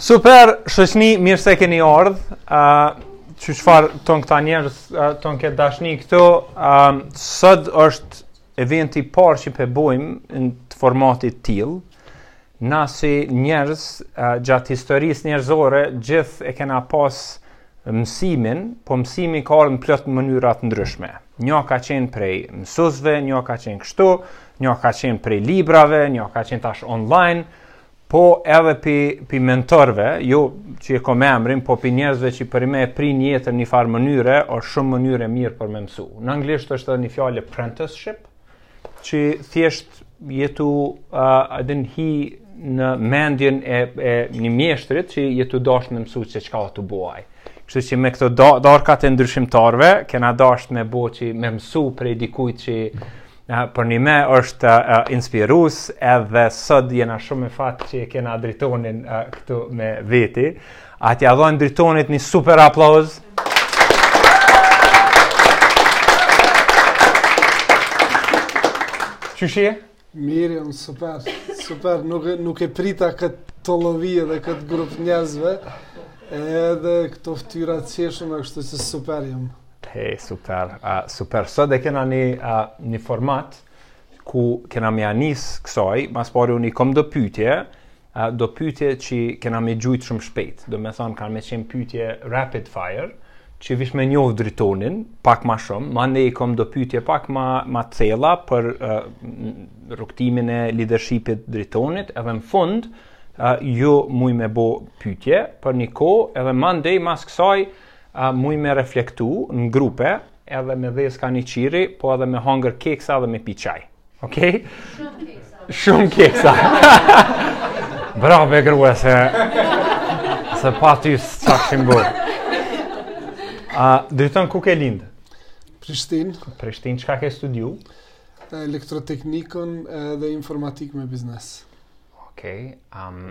Super, shoqni, mirë se keni ardhë, uh, që çfarë tonë këta njerëz, uh, tonë këtë dashni këtu, uh, sot është eventi i parë që po e bojmë të formatit të tillë, na si njerëz, uh, gjatë historisë njerëzore, gjithë e kena pas mësimin, po mësimi ka ardhë në plot mënyra të ndryshme. Njo ka qenë prej mësusve, njo ka qenë kështu, Njo ka qenë prej librave, njo ka qenë tash online, po edhe pi, pi mentorve, jo që e kom emrin, po pi njerëzve që për me e pri n'jetë n'një farë mënyre, o shumë mënyrë e mirë për me mësu. Në anglisht është edhe një fjalë apprenticeship, që thjesht je tu uh, a din, hi në mendjen e, e një mjeshtrit që je tu dash me mësu që çka o tu bo ai. Kështu që me këto darkat e ndryshimtarve, kena dash me bo që me mësu prej dikujt që Përnjime është inspirus edhe sot jena shumë me fat që e kena Dritonin këtu me veti. A t'ia dhojmë Dritonit një super aplauz. Qysh je? Mirë, jam super, super, nuk, nuk e prita këtë tollovi dhe këtë grup njerzve, edhe këto ftyra të qeshun, e kështu që super jam. Te super, uh, super. Sot e kena një, uh, një format ku kena me ia nis kësaj, ma s'pari unë i kom do pytje, uh, do pytje që kena me i gjujt shumë shpejt, do me thonë kanë me qenë pytje rapid fire, që veç me njoh Dritonin, pak ma shumë, mandej i kom do pytje pak ma, ma t'thella për uh, rrugëtimin e leadershipit t'Dritonit, edhe në fund, uh, ju muj me bo pytje, për një kohë, edhe mandej mas kësaj, A muj me reflektu në grupe edhe me dhez ka një qiri, po edhe me hangër keksa dhe me pi çaj. Okej? Okay? Shumë keksa. Bravo e grua se se pa ty s'e kishim bërë. A, Driton, ku ke lind? Prishtinë. Prishtinë çka ke studiu? Elektroteknikën dhe informatikë me biznes. Okej. Okay, um,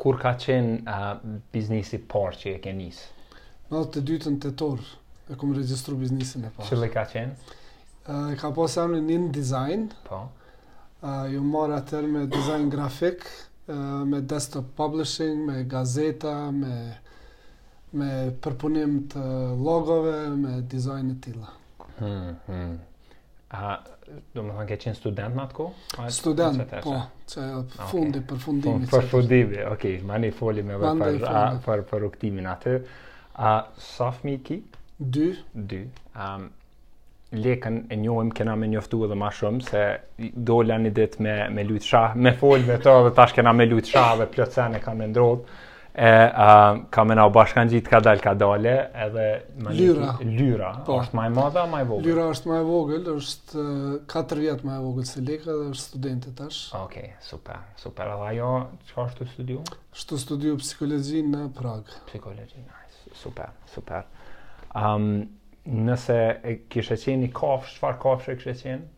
Kur ka qenë uh, biznisi i parë që e ke nis? Nëntëdhetedytën, tetor, e kom regjistru biznisin e parë. Cili ka qenë? Uh, ka pas emrin In Design. Po. Uh, ju marrë atëherë me design grafik, uh, me desktop publishing, me gazeta, me, me përpunim të logove, me design e tilla. Hmm, hmm. A, domethënë, ke qenë student në atë kohë? Student, po, që okay. fundi, përfundimi. Përfundimi, okej, okay. manej folim ma vonë për, a, për, për rrugëtimin atë. A, sa fmi ki? Dy. Dy. A, Lekën e njohim, kena me njoftu edhe ma shumë, se dola një ditë me, me lujtë shah, me folë me to dhe tash kena me lujtë shah dhe plot sene ka me ndodhë. E, a, ka me na u bashkangjitë kadalë kadale, edhe... Me Lyra. Një, Lyra, po. është ma e madhja, ma e vogël? Lyra është ma e vogël, është 4 vjet ma e vogël se Leka dhe është studente tash. Okej, okay, super, super. Edhe ajo, çka është tu studiu? Është tu studiu psikologi në Prag. Psikologi, nice. Super, super. Um, nëse kishe qenë ni kafshë, çfarë kafshe kishe qenë?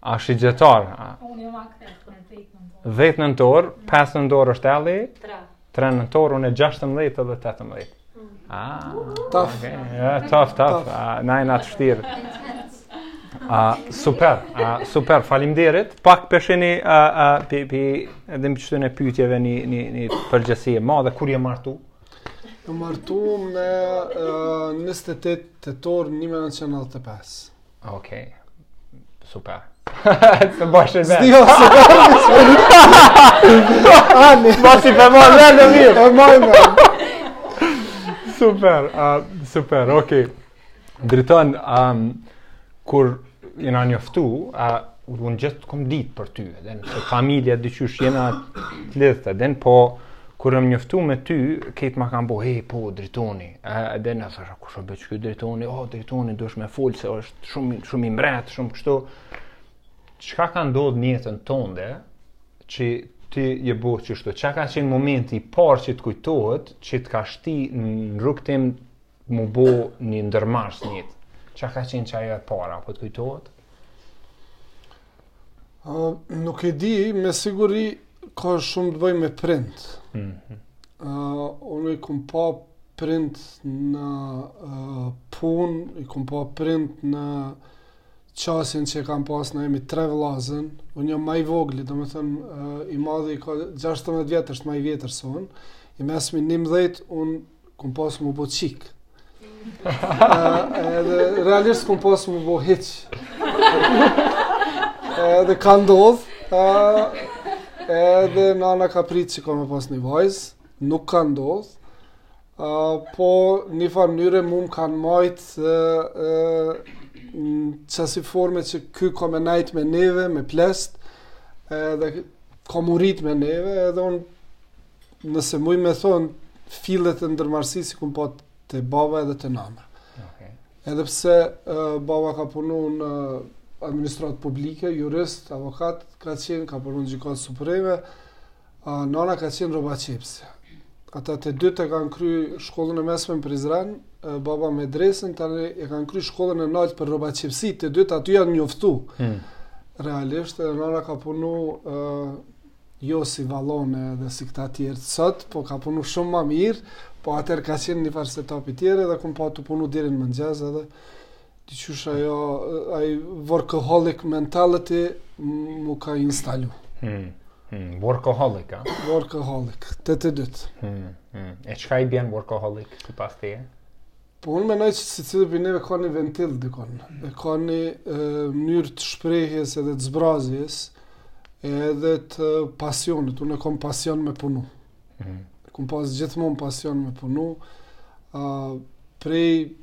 A, Shigjetar? Unë jam Akrep në dhejtë nëntor. Dhejtë nëntor, pesë nëntor është Elli? Tre. Tre nëntor, unë e gjashtëmdhejtë dhe tetëmdhejtë. Mm. Ah, tough. Okay. Ja, tough, tough. tough. Ah, na jena të vshtirë. Ah, super, ah, super, faleminderit. Pak pesheni, ah, ah, pi, pi, edhe më qëtën e pytjeve një, një, një përgjegjësi e madhe kur je martu? Jam martu me uh, 28 tetor 1995. Okej. Super. Të bësh e vetë. Jo, se ka Ani, mos i bëmë më në mirë. Po më më. Super, a super, okay. Driton, um, kur jena na njoftu, a unë gjithë kom ditë për ty, edhe në familja e di qysh jena të lidhët, edhe në po, kur jam njoftu me ty, kejt ma kanë bo, hej, po, Dritoni, edhe unë thashë, ku Kush o be qiky Dritoni, oh Dritoni duhesh me fol se është shumë shumë i mbret, shumë kështu. Çka ka ndodh në jetën tënde që ti je bo qështu, ça ka qenë momenti i parë që të kujtohet, që të ka shti në rrugëtim m'u bo një ndërmarrës n'jetë, ça ka qenë qajo e para, a po të kujtohet? Uh, nuk e di, me siguri ka shumë të bëjë me prindt. Mm -hmm. uh, unë i kum pa prindt në uh, punë, i kum pa prindt në qasjen që kanë pas na jemi tre vllazën, unë jam ma i vogli, domethënë, uh, i madhi i ka 16 vjet është ma i vjetër se unë, i mesmi 11, unë Kum pas m'u bo çikë. Edhe realisht kum pas m'u bo hiç. Edhe ka ndodh. Edhe nana ka prit që ka me pas një vajzë. Nuk ka ndodh. Po një farë mnyre mu më kanë majtë qasi forme që ky ka me najtë me neve, me pleqt. Edhe ka m'u rrit me neve. Edhe unë nëse muj me thonë, fillet e ndërmarrësisë i kom pa te baba edhe te nana. Okay. Edhe pse uh, baba ka punu në administratë publike, jurist, avokat, ka qenë, ka punu në gjykatë supreme, uh, nana ka qenë rrobaqepëse. Ata të dytë e kanë kry shkollën e mesme në Prizren, uh, baba medresen, tani e kanë kry shkollën e naltë për rrobaqepësi, të dytë aty janë njoftu. Hmm. Realisht, nana ka punu uh, jo si Valoni dhe si këta tjerë sot, po ka punu shumë ma mirë, po atëherë ka qenë një farë setup i tjerë dhe kom pa tu punu deri në mëngjez edhe qysh ajo, ajo workaholic mentality m'u ka instalu. Hmm. Hmm. Workaholic, a? Workaholic, te të dytë. Hmm. Hmm. E çka i bjen workaholic, sipas teje? Po unë mendoj se secili prej neve ka një ventil dikun, e ka një mënyrë të shprehjes edhe të zbrazjes, edhe të pasionit. Unë kam pasion me punu. Mm -hmm. Kam pas gjithmonë pasion me punu. Ë uh, prej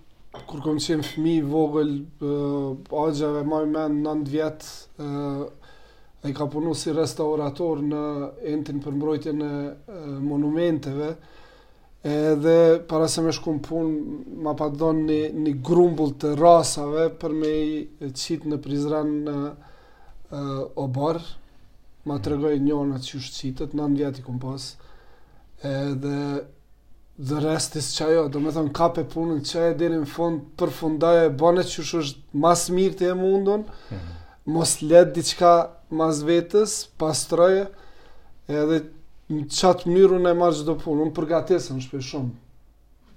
kur kam qenë fëmijë vogël, uh, axha, e maj men, 9 vjet, ë uh, ai ka punu si restaurator në entin për mbrojtjen e uh, monumenteve. Edhe para se me shku n'punë, ma pat dhonë një, një grumbull të rrasave për me i qitë në Prizren në uh, oborr. Ma tregoi njonën qysh qitet, nëntë vjet i kom pas. Edhe dhe restis që ajo, do me thonë kape punën çoje deri në fund, përfundoje e bone qysh është ma s'miri që mundesh, mm -hmm. Mos le diçka mas vetes, pastroje, edhe në qatë mënyrë unë e marr çdo punë, unë përgatis n'shpi shumë,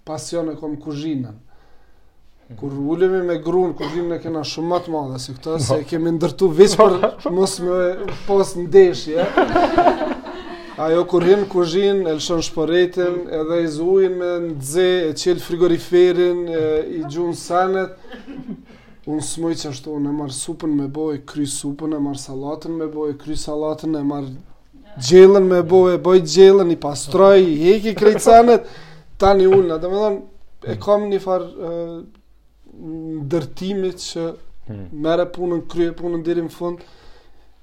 pasion e kom kuzhinën, kur ulemi me grunë, kuzhinën e kena shumë ma të madhe se këta, e kemi ndërtu veç për mos me pas ndeshje, ajo kur hin n'kuzhinë, e lëshon shporetin, edhe i zë me nxe, e çel frigoriferin, e, i gjun senet, Unë s'moj qashtu, unë e marr supën me bo e kry supën, e marr sallatën me bo e kry sallatën, e marr gjellën me bo e boj gjellën, i pastroj, i heki krejt senet, tani unë, domethonë, e kam një farë ndërtimit që hmm. merre punën, kryje punën deri n'fund,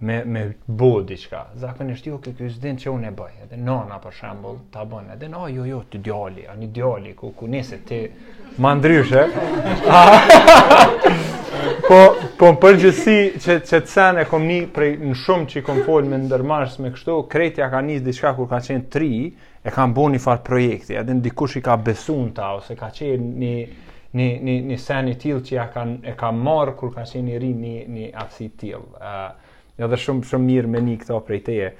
me me bo diçka. Zakonisht jo ky ky s'din që unë e bëj. Edhe nana për shembull ta bën. Edhe na jo jo ti djali, ani djali ku ku nise ti ma ndryshe. po po përgjithësi që qet sen e kom ni prej shumë që kom fol me ndërmarrës, me kështu, krejt ia ka nis diçka kur ka qenë 3 e kanë bo një farë projekti, edhe në dikush i ka besu n'ta, ose ka qenë një, një, një, një sen i tillë që ja kanë, e ka marrë kur ka qenë i ri një, një aftësi të tillë. Uh, edhe shumë, shumë mirë me ni këto prej teje.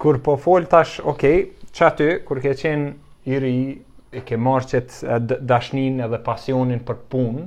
Kur po fol tash, okej, qaty, kur ke qenë i ri, e ke marrë qet dashninë edhe pasionin për punë,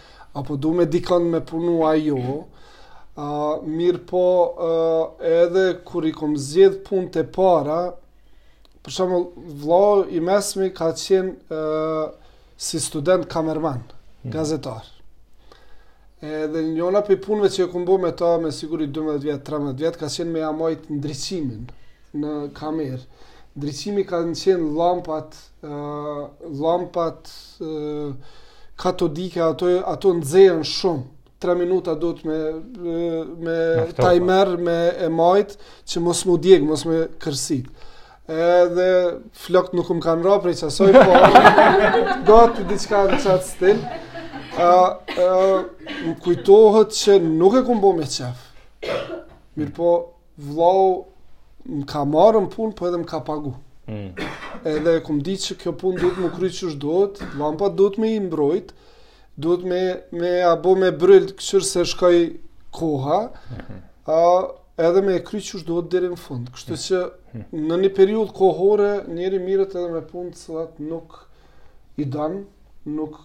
A po du me dikon me punu a jo, uh, mirëpo uh, edhe kur i kom zgjedh punët e para, për shembull vllau i mesmi ka qenë uh, si student kamerman, hmm. gazetar. Edhe njona prej punëve që e kom bo me ta me siguri 12 vjet, 13 vjet, ka qenë me ja majt ndriçimin në kamerë. Ndriçimi kanë qenë llampat llampat katodike ato ato nxehen shumë 3 minuta duhet me me timer po. me e majt që mos me u djeg mos me kërsit edhe flokt nuk më kanë ra prej qasoj po do të diçka në qatë stil a, a, më kujtohet që nuk e kum bo me qef mirëpo Vllau më ka marrë në punë, po edhe më ka pagu. Mm. Edhe kum ditë që kjo punë duhet m'u kry qysh duhet, llampa duhet me i mbrojt, duhet me, me ja bo me bryl kqyr se shkoi koha, mm -hmm. a, edhe me e kry qysh duhet deri në fund. Kështu mm. që mm. në një periudhë kohore, njeri merret edhe me punë të cilat nuk i don, nuk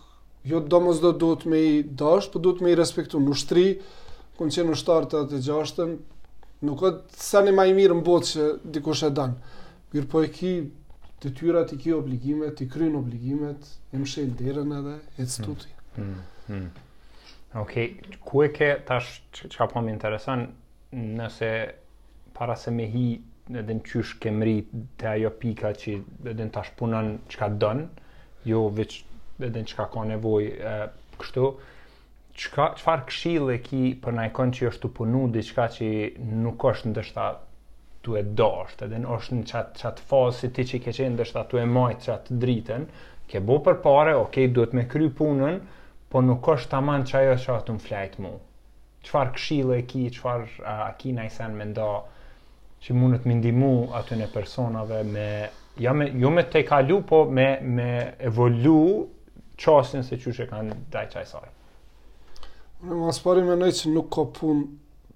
Jo domosdo duhet me i dash, po duhet me i respektu. Në ushtri, kum qenë ushtar 86-tën, nuk o seni ma i mirë në botë që dikush e don. Mirëpo i ki detyrat, i ki obligimet, i kryn obligimet, e mshel derën edhe ec tutje. Mm, mm, mm. Ok, ku e ke tash çka po më intereson, nëse para se me hi e din qysh ke mrri te ajo pika që e din tash punon çka don jo veç e din çka ka nevojë e, kështu çka, çfarë këshille ki për najkon që është tu punu diçka që nuk është ndoshta tu e dasht edhe në është në qatë qat fazë si ti që ke qenë ndoshta tu e majtë qatë dritën ke bo për pare, okej, duhet me kry punën po nuk është taman qajo çka më flet mu Çfarë këshille e ki, çfarë a ki naj sen me nda që mundet me i ndihmu atyne personave me, ja me, jo me tejkalu, po me, me evolu qasjen se qysh e kanë ndaj qasaj. Ma së pari menoj që nuk ka punë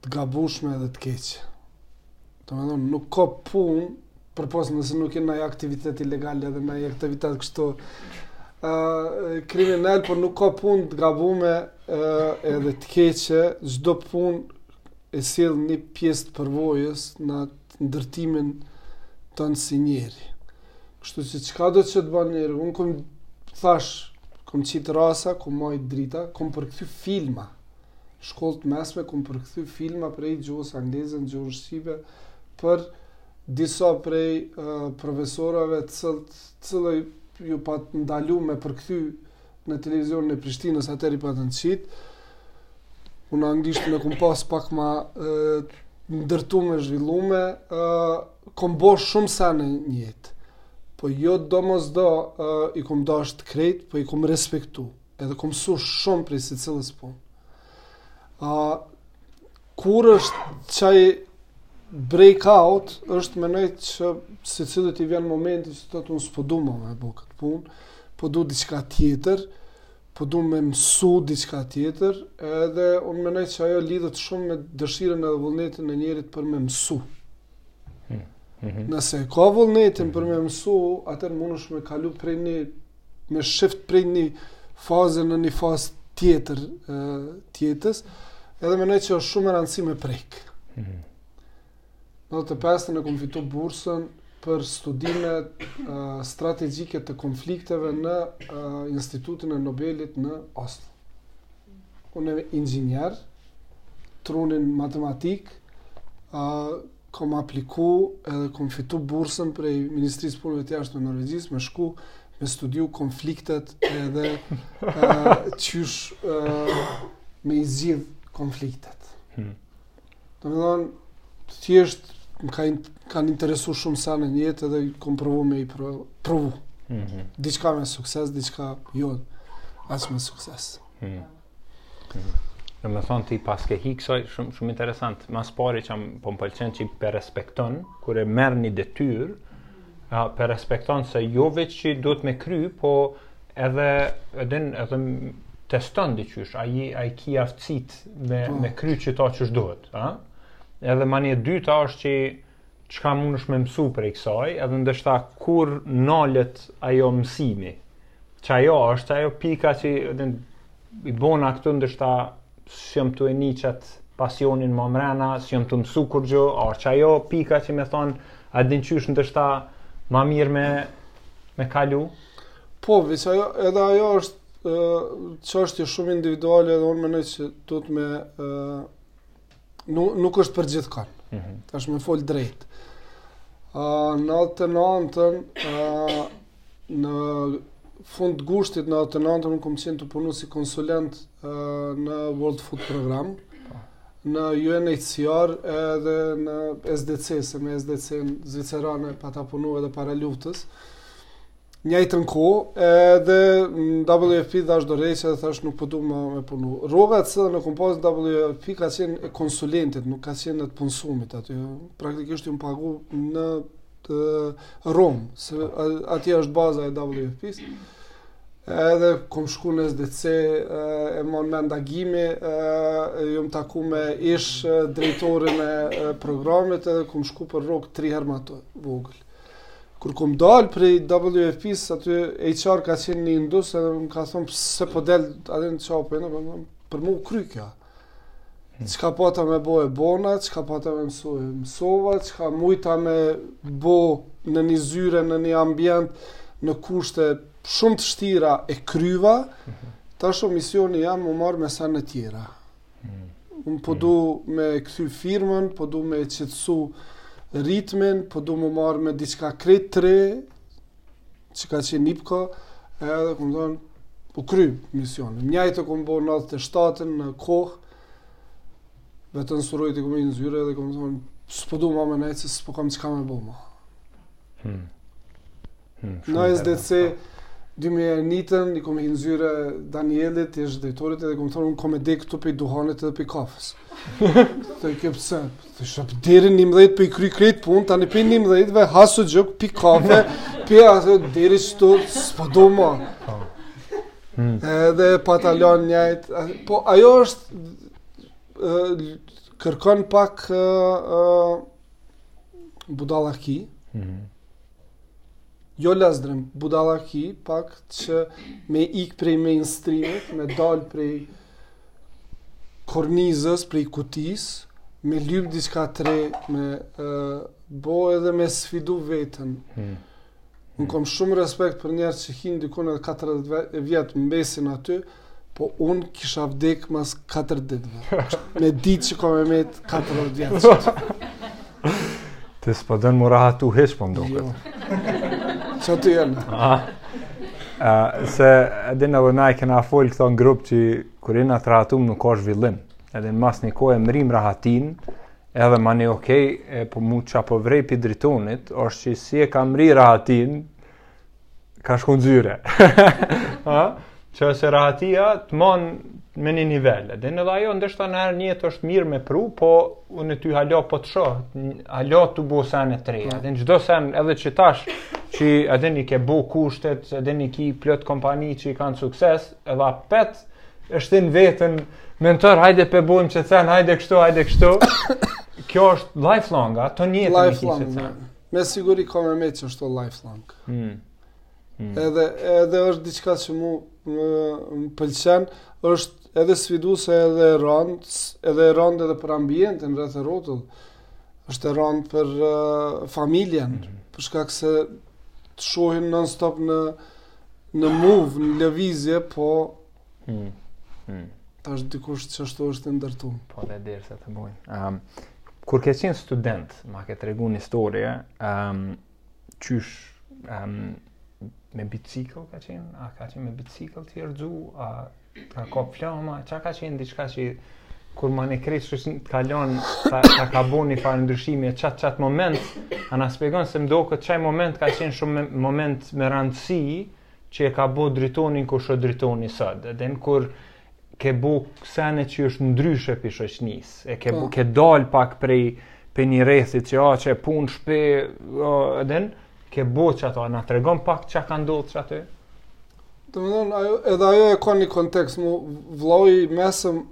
të gabushme edhe të keqe. Domethënë, nuk ka punë, përpos nëse nuk je naj aktivitet ilegal edhe naj aktivitet kështu uh, kriminal, por nuk ka punë të gabume uh, edhe të keqe, çdo punë e sjell një pjesë të përvojës në ndërtimin tonë si njeri. Kështu që çkado që të ban njeri, unë kom, thashë, kom qitë rrasa, kom majtë drita, kom përkthy filma. shkollë të mesme kom përkthy filma prej gjuhës angleze në gjuhën shqipe për disa prej profesorave të cilëve ju pat ndalu me përkthy në televizionin e Prishtinës atëherë i patën qitë unë anglishten e kom pas pak ma ndërtume zhvillume kom bo shumë sene në jetë po jo domosdo i kom dasht krejt po i kom respektu Edhe kom mësu shumë prej secilës punë. A, kur është qaj breakout, është menoj që secilit i vjen momenti që thotë unë s'po du më me bo këtë punë, po du diçka tjetër, po du me mësu diçka tjetër, edhe unë menoj që ajo lidhet shumë me dëshirën edhe vullnetin e njerit për me mësu. Hmm, mhm. Nëse ka vullnetin për me mësu, atëherë mundesh me kalu prej një me shift prej një faze në një fazë tjetër të jetës, edhe mendoj që është shumë e rëndësishme prek. Mm -hmm. Në nëntëdhetë e pestën e kom fitu bursën për studime uh, strategjike të konflikteve në uh, Institutin e Nobelit në Oslo. Unë inxhinier, trunin matematik, uh, Kom apliku edhe kom fitu bursën prej Ministrisë Punëve të Jashtme të Norvegjisë me shku me studiu konfliktet edhe uh, qysh uh, me i zgjidh konfliktet. Hmm. Domethënë, thjesht më ka in, kanë interesu shumë sene në jetë edhe kom provu me i provu. provu. Mm -hmm. Diçka me sukses, diçka jo aq me sukses. Mm -hmm. Domethënë ti paske një kësoj, shumë shumë interesant. Ma së pari që po më pëlqen që po e respekton, kur e merr një detyrë, a, po e respekton se jo veç që duhet me kry, po edhe, edhe, edhe teston, din qysh, a i, a i ki aftësitë me, po. me kry qëta qysh duhet. A? Edhe manej e dyta është që çka mundesh me mësu prej kësaj, edhe ndoshta kur nalet ajo mësimi, qajo është ajo pika që dhe, i bona këtu ndështëta së jëmë të e një qëtë pasionin më mrena, së jëmë të mësu kur gjë, a që ajo pika që me thonë, a din qysh ndoshta ma mirë me, me kalu? Po, veç ajo, edhe ajo është që është shumë individuale edhe unë menoj që duhet me Nuk, nuk është për gjithkënd. Mm -hmm. Tash me folë drejt. Uh, në nantëdhetenantën, uh, në fund të gushtit nantëdhetenantën, unë kom qenë tu punu si konsulent uh, në World Food Program, në UNHCR edhe në SDC, se me SDC-në zvicerane pata punu edhe para luftës. njëjtën kohë edhe në WFP dhashë dorëheqje edhe thashë nuk po du ma me punu. Rroga edhe se e kom pasë në WFP ka qenë e konsulentit, nuk ka qenë e të punësumit aty. Praktikisht jom pagu në Romë, se atje është baza e WFP-s. Edhe kom shku në SDC, e maj mend takimin, jom taku me ish drejtorin e programit edhe kom shku për rrogë tri herë ma të vogël. Kur kom dal prej WFP-s aty HR ka qenë një indus edhe më ka thonë pse po del a tani ça, po për mu u kry kjo. Hmm. Çka pata me bo e bona, çka pata me mësu e mësova, çka mujta me bo në një zyre, në një ambient në kushte shumë të shtira e kryva. Hmm. Tash misioni jem m'u marrë me sene tjera. Unë po du me kthy firmën, po du me qetësu ritmin, po du m'u marrë me diçka krejt të re, që ka qenë Ipko, edhe kom thonë, u kry misioni. Njajtë e kom bo në 97 në Kohë, Veton Surroit i kom hi në zyre edhe kom thonë, s'po du ma me nejtë, se s'po kam çka me bo ma. Hmm. Në SDC, dymijenjishën, i kom hi në zyre Danielit, ish drejtorit, edhe kom thonë, unë kom me dekë këtu prej duhanit edhe prej kafës. T'i qe pse, thashë deri n'njëmdhjetë po i kryj krejt punë, tani prej njëmdhjetëve, ha sëngjuk, pi kafe, pi atë, deri qitu, s'po du ma. Po. Hmm. Edhe pata lonë njejt, po ajo është, kërkon pak budallaki, hmm. Jo lazdrim, budallaki, pak që me ik prej mainstreamit, me dal prej kornizës, prej kutisë, me lyp diçka të re, me uh, bo edhe me sfidu veten. Hmm. Unë kom shumë respekt për njerëz që hinë dikun e 40 vjet mbesin aty, Po unë kisha vdek mas 4 ditëve. Me ditë që kam me metë 40 vjet. Ti s'po don m'u rahatu hiç po m'doket. Jo. Çashtu jam? Ah. Uh, se edhe ne dhe na kena fol këto në grup që kur jena të rahatum nuk ka zhvillim edhe na mas një kohe e mbrrijmë rahatinë edhe mani okej okay, e po mu çka po vrej prej Dritonit është që si e ka mbrri rahatinë ka shku në zyre. ha? Që se rahatia të mban në një nivel. Domethonë ajo, ndoshta najherë njëtë është mirë me pru, po unë ty hala po të shoh, hala tu bo sene të reja. Po. Domethonë çdo sen edhe qitash, që edhe i ke bo kushtet, edhe i ki plot kompani që i kanë sukses, edhe apet është në vetën, mentor, hajde pe bojmë qit sen, hajde kështu, hajde kështu. Kjo është lifelong, a? Të njëtë në qisi sen. Me siguri ka me me qenë ashtu lifelong. Mm. Mm. Edhe, edhe është diçka që mu më, më pëlqen, është edhe sfiduse edhe e randë, edhe e randë edhe për ambientin rreth e rrotull. Është e randë për uh, familjen, mm. për shkak se të shohin non stop në në move, në lëvizje, po Hmm. Hmm. Ta është dikush që ashtu është i ndërtu. Po dhe dirë se të bojnë. Um, kur ke qenë student, ma ke tregu një histori, um, qysh um, me bicikl ka qenë, a ka qenë me bicikl të jërgju, a ka ka flama, qa ka qenë diçka që kur ma në krejtë që të kalon, ta, ta ka bo një farë ndryshimi n'qat qat moment, a na shpjegon se m'doket qaj moment ka qenë shumë moment me rëndësi, që e ka bo Dritonin kush o Dritoni sot domethonë kur ke bo sene që është ndryshe prej shoqnisë e ke, po. ke dal pak prej prej një rrethit që a që e pun shpe domethonë ke bo qato na tregon pak çka ka ndodhë qaty. Domethënë, ajo, edhe ajo e ka një kontekst, mu vllau i mesëm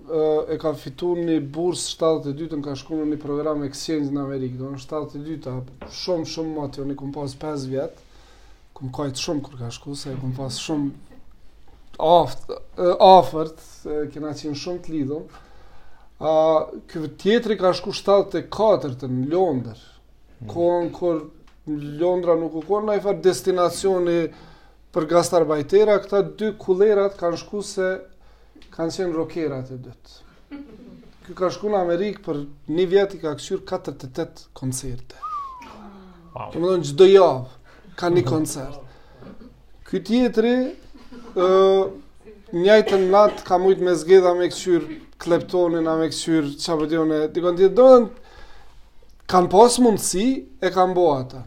e ka fitu një bursë 72-tën, ka shku në një program exchange në Amerikë, domethonë 72 shumë shumë moti, unë i kom pas 5 vjet, Kum kajt shumë kur ka shku, se e kum pas shumë aft, e, afërt, e, kena qenë shumë të lidhum. A, ky tjetri ka shku 74-tën në Londër, hmm. kohën kur Londra nuk u konë, najfarë destinacioni për gastarbajtera, këta dy kullerat kanë shku se kanë qenë rokera të dytë. Ky ka shku në Amerikë për një vjet i ka këqyrë 48 koncerte. Wow. Domethënë çdo javë, ka një koncert. Ky tjetri, uh, njajtën natë ka mujt me zgjedh a me këqyrë Claptonin, a me këqyrë qabëtjone, a dikon tjetër, domethënë, kanë pas mundësi, e kanë bo ata.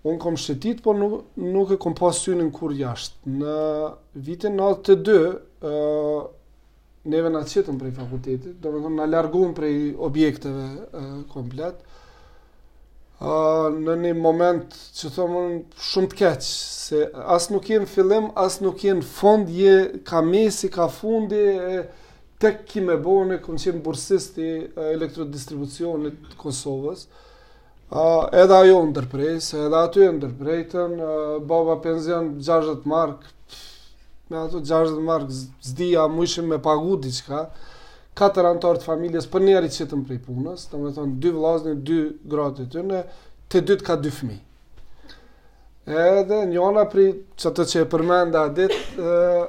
Unë kom shetit, por nuk, nuk e kom pas synin kurrë jashtë. Në vitin 92, uh, neve na qitën prej fakultetit, domethonë na largun prej objekteve e, komplet, a, në një moment që thom shumë të keq, se as nuk je në fillim, as nuk je në fund, je kah mesi, kah fundi, e, tek ki me bo, unë kom qenë bursist i elektrodistribucionit të Kosovës, Uh, edhe ajo u ndërpre, se edhe aty e ndërprejtën, uh, baba penzion 60 mark, me ato 60 mark s'di a mujshim me pagu diçka, katër antarë të familjes përnjëheri i qitën prej punës, domethonë dy vlazni, dy gratë e tyne, të dytë ka dy fmi. Edhe njona prej qatyne që e përmenda dit, uh,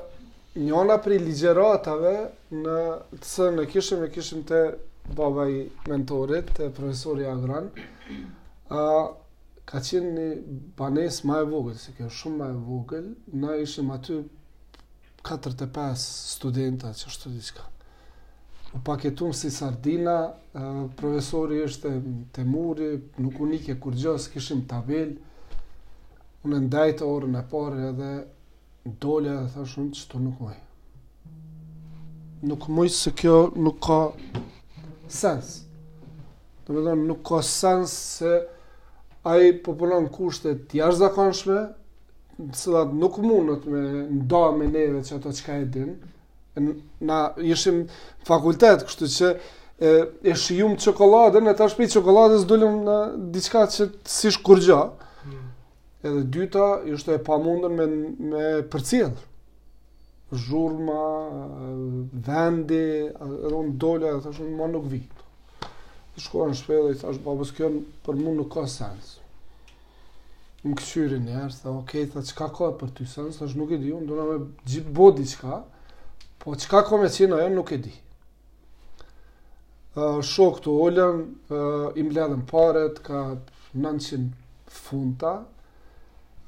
Njona prej ligjëratave në të cilën e kishim e kishim te baba i mentorit, te profesori Agran, ë ka qenë ni banesë ma e vogël se kjo, shumë ma e vogël. Na ishim aty 45 studenta që ashtu diçka. U paketum si sardina, profesori ishte te muri, nuk u nike kurgjo, s'kishim tabel. Unë ndejta orën e parë edhe Dola dhe thash unë qështu nuk moj. Nuk moj se kjo nuk ka sens. Domethonë nuk ka sens se ai po punon n'kushte të jashtëzakonshme, të cilat nuk mundet me nda me neve qato çka e din. Na ishim fakultet, kështu që e, e shijum çokoladën, e tash pi' çokoladës dolëm në diçka që s'ish kurgja. Edhe dyta, ishte e pamundur me me përcjell. Zhurma, vendi, edhe unë dola e thashë, ma nuk vi. Shkova në shpi i thashë, babës kjo për mua nuk ka sens. Më këqyri një herë, tha, ok, tha, çka ka për ty sens, thashë nuk e di, unë du me gjetë me bo diçka, po çka ka me qenë ajo nuk e di. shokët u ulën, i mbledhën paret, ka 900 funta,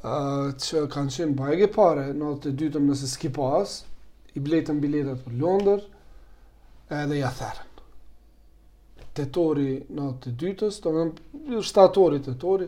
që kanë qenë bajagi pare, në nëntëdhjetë e dytën nëse s'ki pas, i blejtën biletet për Londër, edhe ia therën. Tetori i nëntëdhjetë e dytës, domethonë shtatori tetori,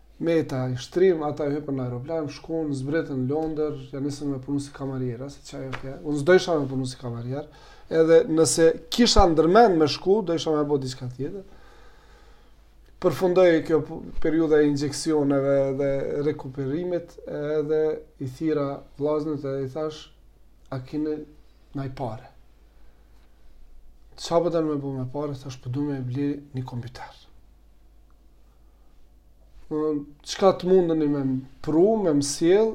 Meta i shtrim, ata hypën në aeroplan, shkuan, zbritën në Londër, ja nisën me punu si kamariera, si çdokush. Unë s'dojsha me punu si kamarier, edhe nëse kisha ndërmend me shku, dojsha me bo diçka tjetër. Përfundoi kjo periudha e injeksioneve dhe rekuperimit, edhe i thira vllaznit edhe i thash, a kini naj pare. Çka po don me bo me pare, thash po du me bli një kompjuter. çka të mundeni me më pru, me më sjell,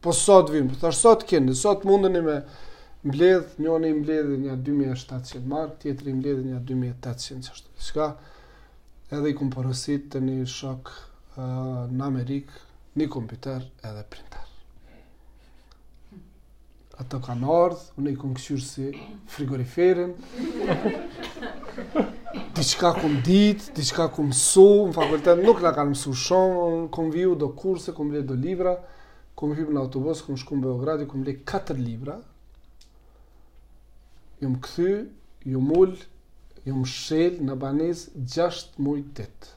po sa t'vyn, po thash sa t'keni, sa t'mundeni me mbledh, njoni i mbledhi nja 2700 mark, tjetri i mbledhi nja 2800 qashtu diçka edhe i kom porositë te një shok uh, në Amerikë, një kompjuter edhe printer. Ato kanë ardhë, unë i kom këqyrë si frigoriferin. Diçka kom ditë, diçka kom mësu, në fakultet nuk na kanë mësu shumë, unë kom viju do kurse, kom ble do libra, kom hypë në autobus, kom shku në Beograd, i kom ble 4 libra. Jom kthy, jom ulë, jom mshelë në banesë 6 muj ditë.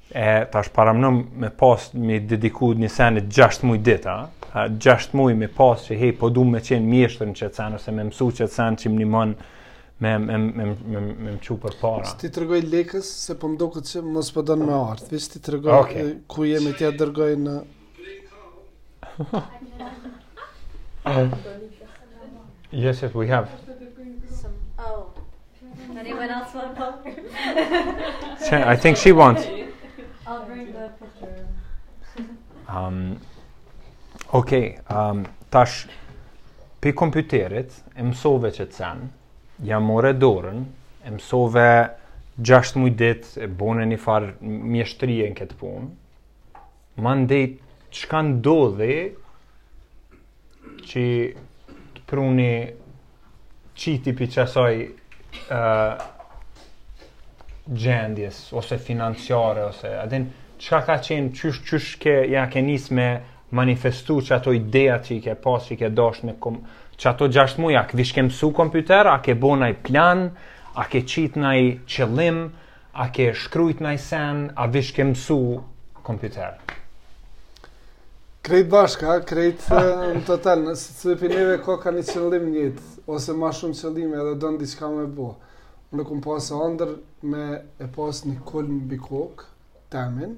E tash paramendo me pas me dediku një senit 6 muj ditë, 6 muj me pas që hej po du me qenë mjeshtër në qet sen ose me mësu qet sen që më nihmon me me me me më çu përpara. T'i tregoj Lekës se po më duket se mos po don me ardh. Veç t'i tregoj okay. ku jemi t'i dërgoj në yes, yes, we have. Some, oh. Anyone else want to come? I think she wants. I'll bring the picture. Um, okay, um, tash, prej kompjuterit, e mësove qet sen, ja more dorën, e mësove gjashtë muj ditë, e bone një farë mjeshtërie në këtë punë, Mandej çka ndodhi që të pruni qiti prej qasaj uh, gjendjes, ose financiare, ose a din, çka ka qenë, qysh, qysh ke, ja ke nis me manifestu qato ideja që i ke pas, që i ke dasht me kon, qato gjashtë muj, a ke veç ke mësu kompjuter, a ke bo naj plan, a ke qit naj qëllim, A ke shkrujt naj sen, a veç ke mësu kompjuter? Krejt bashkë, krejt në total, secili prej neve ka ka një qëllim në jetë, ose ma shumë qëllime edhe don diçka me bo. Unë kom pasë andërr me e pasë një kulm mbi kokë, temin,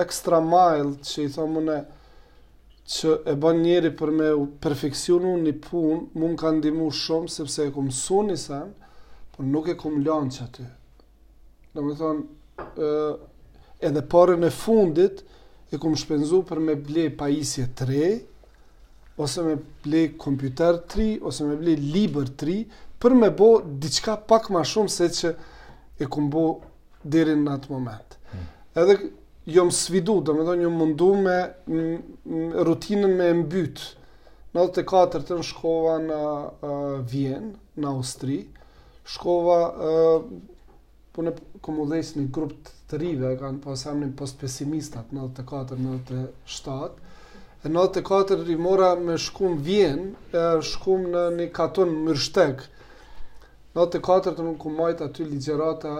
extra mile që i thomë ne që e ban njeri për me perfeksionu një punë, mu më ka ndihmu shumë, sepse e kom mësu një sen, por nuk e kom lanë qaty. Domethonë, edhe paren e fundit, e kom shpenzu për me ble pajisje të re, ose me ble kompjuter të ri, ose me ble libër të ri, për me bo diçka pak ma shumë se që e kom bo deri në atë moment. Hmm. Edhe jom sfidu, domethonë jom mundu me rutinën me e mbyt. Nandhet e katërtën shkova në Vjenë, në Austri, shkova, po unë e kom udhëheqë një grup të rinjve, e kanë pasë emnin Postpesimistat, nandhet e katër, nandhet e shtatë, e nandhet e katër i mora me shku në Vjenë, shkum në një katun Mürzsteg, Nëntëdhetë e katërtën unë kom majtë aty ligjërata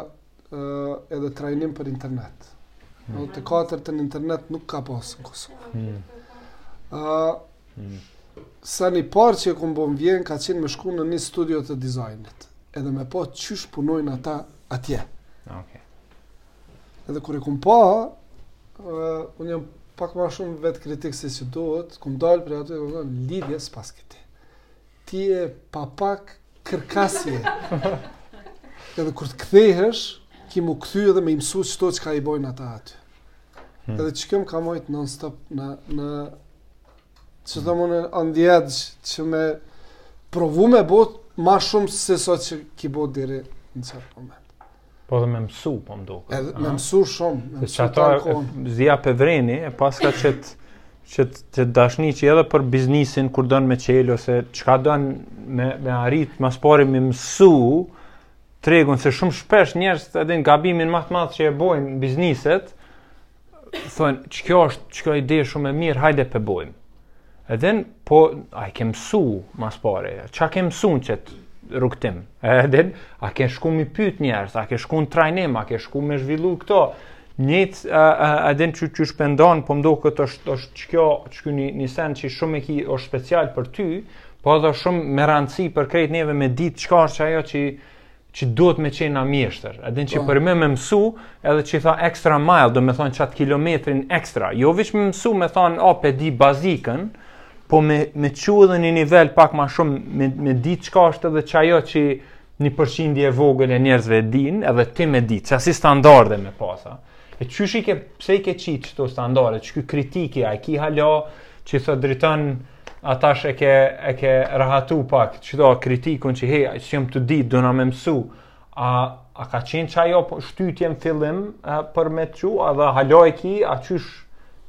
edhe trajnim për internet. Hmm. Nëntëdhetë e katërtën internet nuk ka pasë në Kosovë. Hmm. Hmm. Seni i parë që e kom bo n'Vjenë ka qenë me shku në një studio të dizajnit. Edhe me pa qysh punojnë ata atje. Okay. Edhe kur e kom pa, unë jam pak ma shumë vetëkritik se si duhet, kom dalë prej aty, lidhje s'paske ti Ti je pa pak kërkasje. Edhe kur të kthehesh, ki mu kthy edhe me i mësu qeto çka i bojnë ata aty. Hmm. Edhe qikjo më ka majtë non stop në, në që thom unë on the edge, që me provu me bot ma shumë se sa që ki bot deri në qat moment. Po dhe me mësu, po më duket. Edhe me mësu shumë, me mësu tanë kohën. Qato e zja pe vreni, e paska qet, qet dashni që edhe për biznisin kur don me çel ose çka don me me arrit ma s'pari me mësu tregun se shumë shpesh njerëzit e din gabimin ma të madh që e bojnë bizniset thonë, qikjo është, qikjo ide shumë e mirë, hajde pe bojmë. Edhe në, po, a i ke mësu, ma s'pari, çka ke mësu në qet rrugëtim? Edhe në, a ke shku mi pyt njerëz, a ke shku në trajnim, a ke shku me zhvillu këto? Njët, edhe në që që shpendonë, po m'doket është, është qikjo, qikjo një, një sen që shumë e ki është special për ty, po edhe shumë me rëndësi për krejt neve me ditë çka është qajo që që duhet me qenë na mjeshtër, edhe që po. për me me mësu, edhe që i tha extra mile, do me thonë qatë kilometrin extra, jo veç me mësu me thonë, o, pe di bazikën, po me, me çu edhe një nivel pak ma shumë, me, me di çka është edhe qajo që një përqindje e vogël e njerëzve e din, edhe ti me di, qasi standarde me pasa. E qysh i ke, pse i ke qitë qeto standarde, qiky kritiki, a i ki hala, që i thë Dritan, a tash e ke, e ke rahatu pak, qat kritikun që hej, a që jem të ditë, do në me mësu, a, a ka qenë qajo po shtytje në fillim a, për me të çu, a dhe hala e ki, a qysh,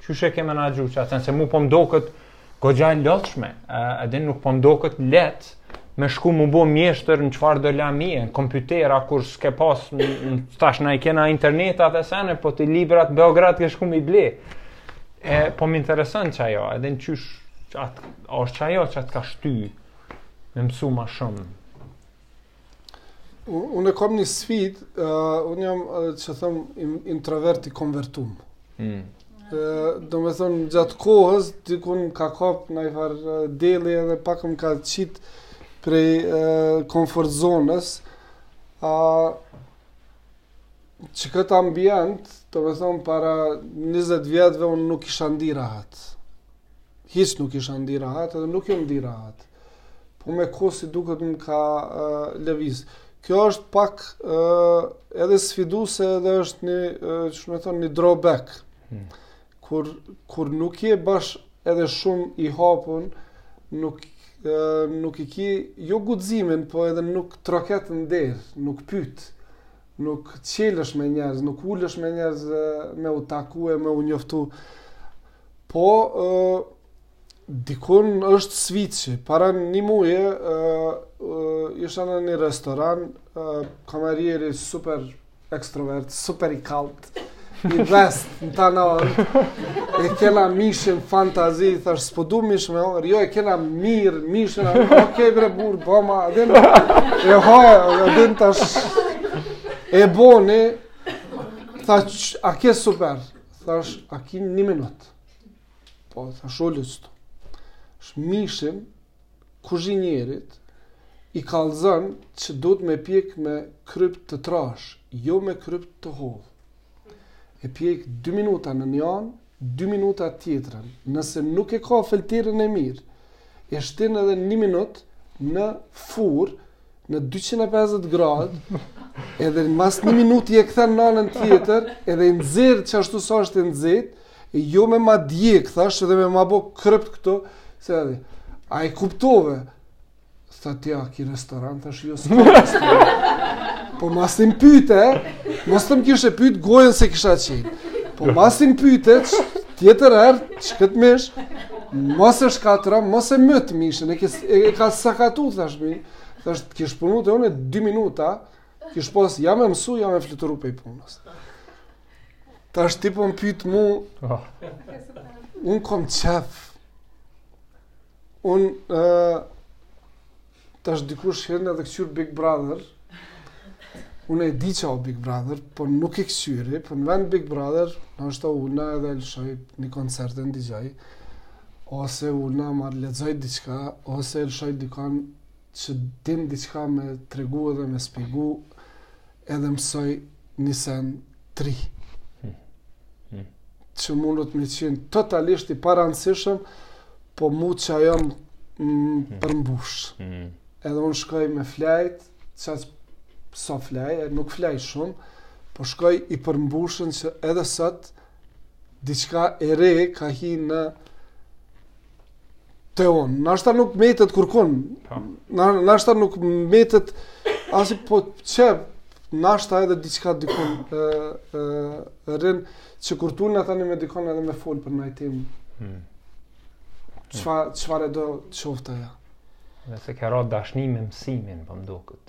qysh e ke menaxhu qatë, se mu po m'doket goxha e lodhshme, edhe nuk po m'doket lehtë, me shku mu bo mjeshtër në çfarëdo lamie, në kompjutera, kur s'ke pas, tash në i kena internetat e sene, po ti librat Beograd ke shku mi ble. E, po më intereson qajo, edhe në qysh, qatë, a është qajo ça të ka shty, me mësu ma shumë. Unë e kam një sfidë, uh, unë jam, uh, që thom, im, introvert i konvertum. Mm. Uh, domethënë, gjatë kohës, dikun m'ka kap njëfarë uh, delli edhe pak më ka qitë prej uh, komfort zonës, a, uh, Që këtë ambient, domethonë, para 20 vjetëve unë nuk isha ndi rahat. Hiq nuk isha ndi rahat edhe nuk jom ndi rahat. Po me kohë si duket më ka uh, lëviz. Kjo është pak uh, edhe sfiduse edhe është një, uh, qysh me thonë, një drawback. Hmm. Kur kur nuk je bash edhe shumë i hapun, nuk nuk i ki jo guximin, po edhe nuk troket n'derë, nuk pyt, nuk çelësh me njerëz, nuk ulesh me njerëz me u taku e me u njoftu. Po ë dikun është switch-i, para një muje ë isha në një restoran, kamerieri super Ekstrovert, super i kallt. I vet t'tanë, ore, e kena mishin fantazi, i thash, s'po du mish more, jo e kena mirë, mishin, a, okej okay, bre burrë, boma, a din, e hajë, a din tash, e boni, thash, a ke super, thash, a ki një minutë, po, thash, u lëstë, mishin, kuzhinierit i kallëzon që duhet me pjek me kryp të trashë, jo me kryp të hollë. E pjek 2 minuta në një anë, 2 minuta tjetrën. Nëse nuk e ka fëlterën e mirë, e shtin edhe 1 minut në furrë në 250 grad, edhe mas një minuti e kthen në anën tjetër, edhe e nxjerr qashtu sa është i nxeht, jo me ma djeg, thash, edhe me ma bo krëpt këto, se edhe, a e kuptove, tha ti a ki restorant, thash jo s'kom restorant, po masi m'pyte, mos të më kishe pyt, gojën s'e kisha çel, po masi m'pyte, Tjetër herë, që këtë mish, mos e shkatrro, mos e myt mishin, e, kes, e, e ka sakatu, thash mi, thash, të kish punu te unë, dy minuta, kish pas, ja me mësu, ja me fluturu pej punës. Thash, ti po më pyt mu, oh. unë kom qef, unë, uh, Tash dikush hin edhe këqyr Big Brother. Unë e di ça o Big Brother, po nuk i këqyri, po në vend Big Brother, ndoshta ulna edhe lëshoj një koncert e ndigjoj, ose ulna marr lexoj diçka, ose lëshoj dikon që din diçka me tregu edhe me shpjegu, edhe mësoj një sen t'ri. Që mundet me qenë totalisht i parëndësishëm, po mu qajo më mm, përmbush. Mm. Edhe unë shkoj me flajt, qaq sa flaj, nuk flaj shumë, po shkoj i përmbushun që edhe sot, diçka e re ka hi në te on. Nashta nuk metet kurkun. Po. Na nashta nuk mbetet asi, po që nashta edhe diçka dikun ë ë rën që kur tuna tani me dikon edhe me fol për naj temë. Hmm. Çfa çfarë do qoftë ajo. Nëse ka rrot dashni me mësimin, po më duket.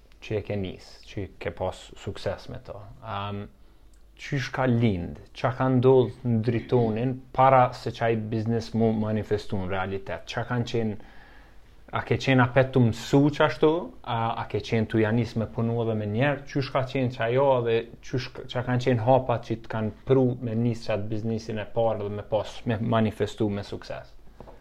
që e ke nis, që ke pas sukses me to. Um, qysh ka lind, ça ka ndodh në Dritonin para se qaj biznes m'u manifestu në realitet, ça kanë qenë, a ke qenë apet tu msu qashtu, a, a ke qenë tuj nis me punu edhe menjëherë, qysh ka qenë qajo dhe qysh ça kanë qenë hapat që të kanë pru me nis qatë biznesin e parë dhe me pas me manifestu me sukses.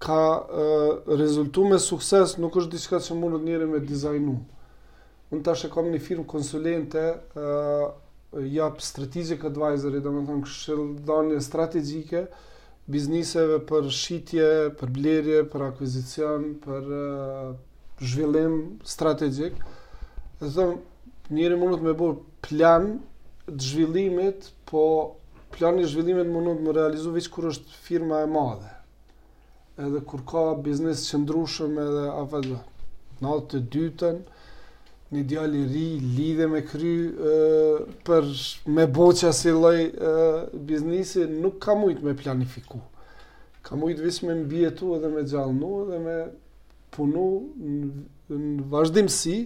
ka rezultu me sukses, nuk është diçka që mundet njeri me dizajnu. Unë tash e kam një firmë konsulente, uh, jap strategic advisory, domethonë këshilldhanie strategjike, bizniseve për shitje, për blerje, për akuizicion, për uh, zhvillim strategjik. Domethonë, njeri mundet me bo plan të zhvillimit, po plani i zhvillimit mundet m'u realizu veç kur është firma e madhe edhe kur ka biznes të qëndrushëm edhe afazë. Në atë të dytën, një djalë i ri lidhje me kry e, për me bo qasi lloj e, biznisi, nuk kam mujtë me planifiku. Kam mujtë veç me mbijetu edhe me gjallnu edhe me punu në, në vazhdimësi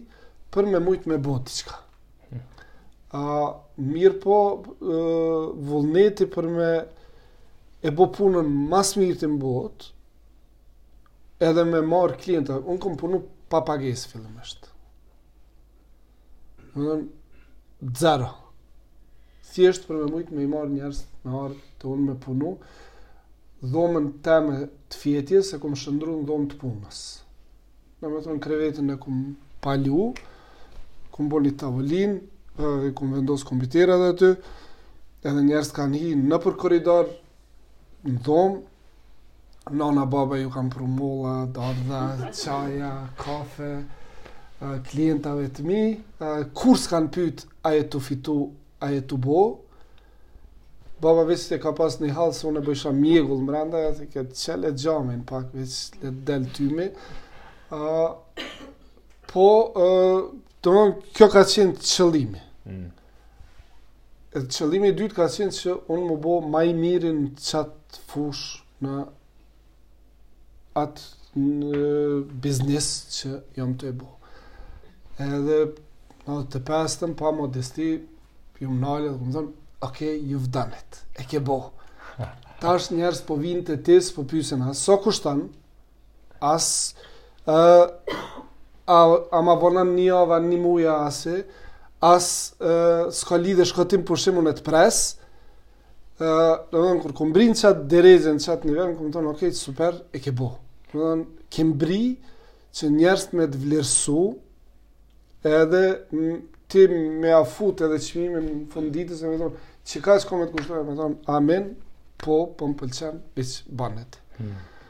për me mujtë me bo diçka. A mirëpo vullneti për me e bo punën ma s'mirti n'botë, edhe me marrë klienta, unë kom punu pa pagesë fillimisht. Hm, zero. Thjesht për me mujtë me i marrë njerëz me ardhë te unë me punu, dhomën teme të fjetjes e kom shndërru në dhomë të punës. Domethonë krevetin e kom palu, kom bo një tavolinë, i kom vendosë kompjuterat aty, edhe njerëz kanë hi nëpër korridor, në dhomë, nana baba ju kanë pru molla, dardha, çaja, kafe, klientave të mi, kurrë s'kanë pytë, a je tu fitu, a je tu bo, Baba veç e ka pas një hall se unë e bëjsha mjegull mrenda, e thojke çele xhamin pak veç le të del tymi. Uh, po, uh, domethonë, kjo ka qenë qëllimi. Mm. E qëllimi i dytë ka qenë që unë m'u bo ma i miri n'qatë fushë në atë në biznes që jam tu e bo. Edhe në të pestën, pa modesti, jam nalë edhe kam thonë, ok, Vdanit, e ke bo. Tash njerëz po vinë te ti, po pysin, as sa kushton, as, uh, a, a ma vonon një javë a një muj a as, as, uh, s'ka lidhe shko ti për shembull e të pres, ë domethonë kur kom mbrri n'qat derexhe n'qat nivel kom thonë ok super e ke bo domethonë ke mbrri që njerëzt me të vlerësu edhe ti me ja fut edhe çmimin në fund ditës domethonë që kaq ka me t'kushtu domethonë amen po po më pëlqen veç bone hmm.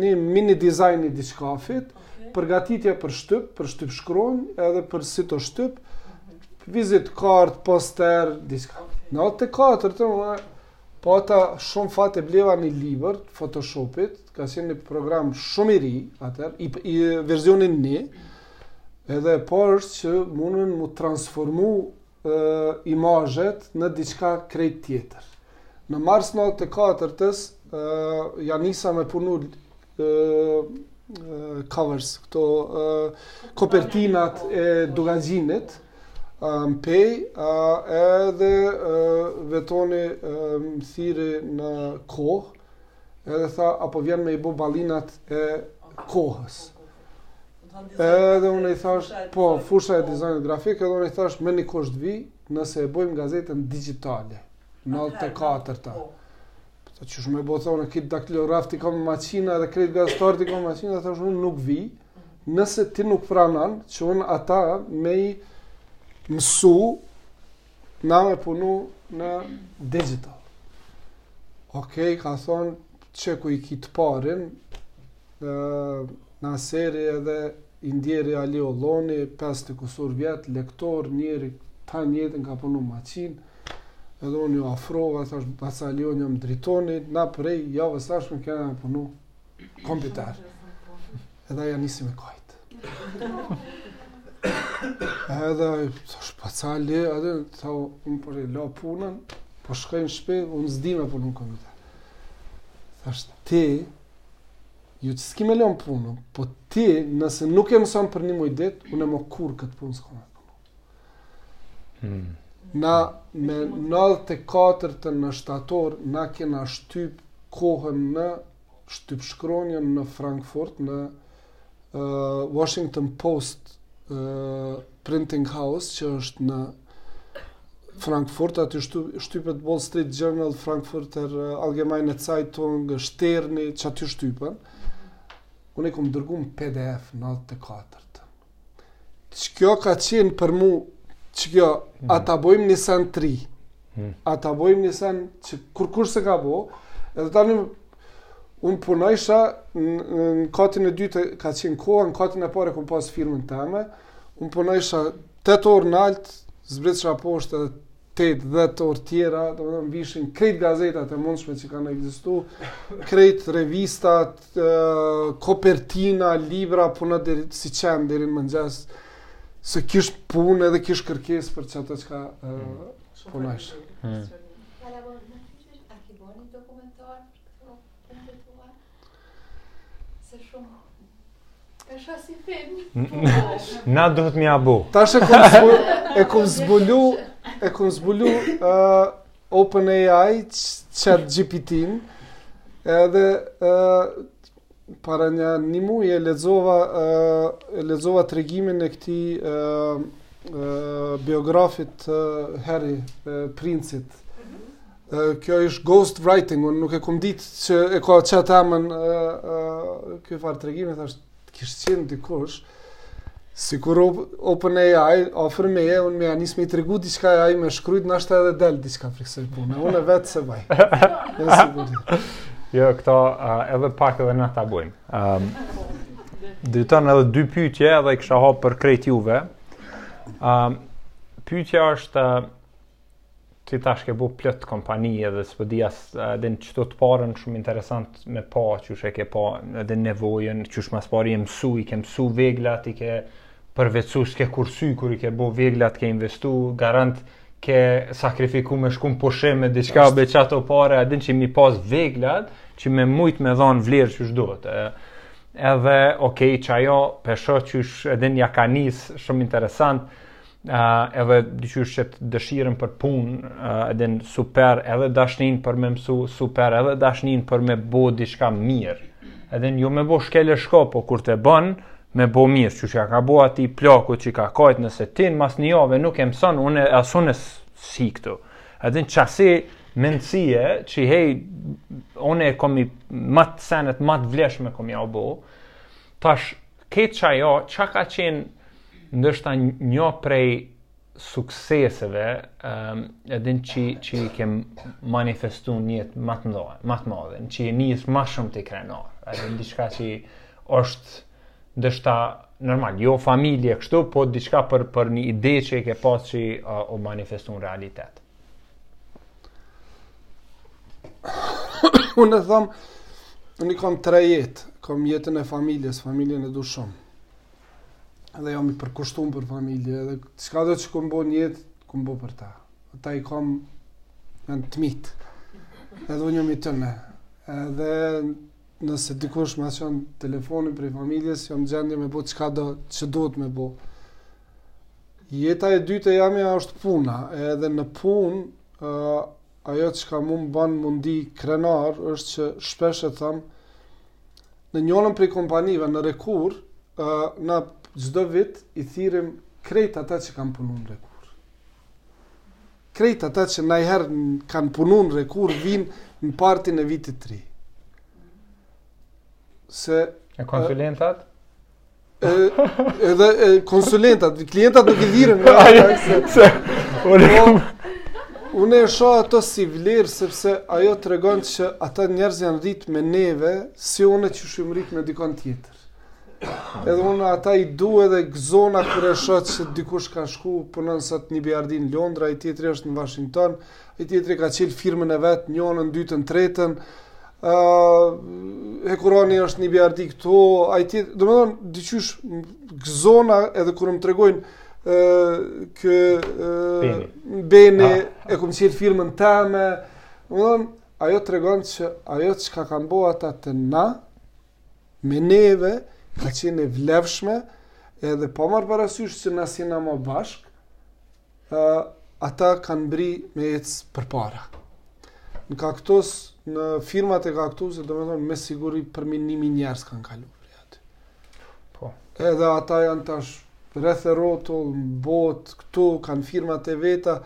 Një mini dizajn i diçkafit, përgatitja për shtyp, për shtypshkronjë edhe për sitoshtyp, vizit kart, poster, diçka. Në nantdhetekatërtën pata shumë fat e bleva një libër të Photoshopit, ka qenë një program shumë i ri, atëherë, i, i versioni një, edhe pashë që mundën mu transformu imazhet në diçka krejt tjetër. Në mars 94-tës ia nisa me punu covers, këto kopertinat e Dukagjinit, në Pejë, edhe Vetoni më thirri në Kohë, edhe tha, a po vjen me i bo ballinat e Kohës. Edhe unë i thash, po, fusha e dizajnit grafik, edhe unë i thash, me një kusht vi, nëse e bojmë gazetën digitale, nantdhetekatërta. Po. po, qysh me bo, tha, qit daktilografët i kam me maqina edhe krejt gazetarët i kam me maqina, thash, unë nuk vi, nëse ti nuk pranon, që unë ata me i mësu, Na me punu në digital. Okej, okay, ka thonë, qe ku i ki të parin, Naseri edhe i ndjeri Ali Oloni, 50 e kusur vjet, lektor, njeri, tanë jetën ka punu n'maqinë, edhe unë iu afrova, thash, baca Ali Oloni, jam Dritoni, na prej javës s'ardhshme kena me punu, Kompjuter. Edhe ai ia nisi me kajt. Edhe ai, thash baca Ali, edhe, tha unë po e la punën, po shkoj në shpi, unë s'di me punu n'kompjuter. Thash ti, jo ti s'ki me lan punën, po ti, nëse nuk e mëson për një muj dit, unë mo kurrë këtë punë s'kam me punu. Hmm. Na me 94-tën në shtator na kena shtyp kohën në shtypshkronjën në Frankfurt në uh, Washington Post uh, Printing House që është në Frankfurt, aty shtu, shtypet Wall Street Journal, Frankfurter uh, Allgemeine Zeitung, Shterni, qaty shtypen. Unë i kom dërgu në PDF në 94-tën Qikjo ka qenë për mu, qikjo, mm. a ta bojmë një sen të ri, mm. a ta bojmë një sen që kurkush s'e ka bo, edhe tani unë punajsha në katin e dytë ka qenë koha, në katin e parë kum pas firmën teme, unë punajsha 8 orë nalt, zbritsha poshtë edhe 8 10 orë tjera, do të thotë vishin krejt gazetat e mundshme që kanë ekzistu, krejt revistat, kopertina, libra punojsha deri në mëngjes. Se kish punë edhe kish kërkesë për qato çka punojsha. Hmm. Hmm. Se shumë. Ish si film. Na duhet me ia bo. Tash e kum zbulu, e kum zbulu uh, Open AI, chat GPT-in, edhe uh, para një një muji e lexova, uh, e lexova tregimin e këtij uh, biografit uh, Harry, uh, princit, Kjo ish ghost writing, unë nuk e kum dit që e ka qët emën kjo farë tregimi, thashë, t'kish qenë dikush, sikur open AI, afër meje, unë me ia nisë me i tregu diçka e AI me shkrujt, ndoshta edhe del diçka prej kësoj punë, unë e vetë s'e baj. jo, këto edhe pak edhe kanë ta bojnë. Um, Driton edhe dy pytje edhe i kisha hapë për krejt juve. Um, pytja është, Ti tash ke bu plot kompani edhe s'po di as edhe në qëto të parën shumë interesant me pa që e ke pa edhe nevojën që është mas pari e mësu i ke mësu veglat i ke përvetsu s'ke kursy kur i ke bu veglat ke investu garant ke sakrifiku me shku n'pushim a diçka me qato pare edhe që mi pas veglat që me mujt me dhanë vlerë qysh duhet edhe okej okay, që ajo p'e shoh qysh, e din, ia ke nis shumë interesant uh, edhe diqysh qët dëshirën për pun uh, e din super edhe dashnin për me mësu super edhe dashnin për me bo diçka mirë e din jo me bo shkel e shko po kur t'e bon me bo mirë qi çka ka bo atij plaku që ka kajt nëse ti mas një jave nuk e mëson unë s'un jesi këtu e din qasi mendësie që hej unë i kom ma të senet ma të vlefshme kom me ia bo tash Çka ajo, çka ka qenë ndoshta një prej sukseseve edhe në që i kem manifestu në jetë ma të madhe, në që nihesh ma shumë ti krenar, edhe në diçka që është ndoshta normal, jo familje kështu, po diçka për, për një ide që i ke pas që u manifestu në realitet. Unë e thom, unë i kam tre jetë, kam jetën e familjes, familjen e du shumë. Edhe jam i përkushtum për familje, edhe çkado që kom bo në jetë, kom bo për ta. Ata i kam, janë të mitë, edhe unë jam i tyne. Edhe nëse dikush ma çon telefonin prej familjes, jam gjendje me bo çkado që duhet me bo. Jeta e dytë e jemja është puna, edhe në punë uh, ajo çka mu m'ban me u ndi krenar është që shpesh e thom në njënën prej kompanive në Recura uh, na çdo vit i thirrim krejt ata që kanë punu në Recura. Krejt ata që najherë kanë punu në Recura vijnë në partin e Vitit t'Ri. Se... E konsulentat? Uh, edhe konsulentat, klientat nuk i thirrim, jo, ajo se unë po, unë e shoh ato si vlerë sepse ajo tregon se ata njerëz janë rrit me neve si unë qysh jam rrit me dikon tjetër. Edhe unë ata i du edhe gëzona kur e shoh që dikush ka shku punon sot në EBRD n'Londër, ai tjetri është në Washington, Ai tjetri ka çel firmën e vet, njënën, dytën, tretën. ë uh, Hekurani është në EBRD këtu, ai tjetri, domethënë diqysh gëzona edhe kur më tregojnë ë uh, kë uh, Beni ah. e kom çel firmën teme. Domethënë ajo tregon se ajo çka kanë bo ata te na me neve ka qenë e vlefshme edhe pa marrë parasysh që na s'jena ma bashkë ata kanë mbrri me ecë përpara. Në Cacttus, në firmat e Cacttusit, do me thonë, me siguri përmi nji mijë njerëz kanë kalu për jetë. Po. Edhe ata janë tash rreth e rotull, në botë, këtu, kanë firmat e veta,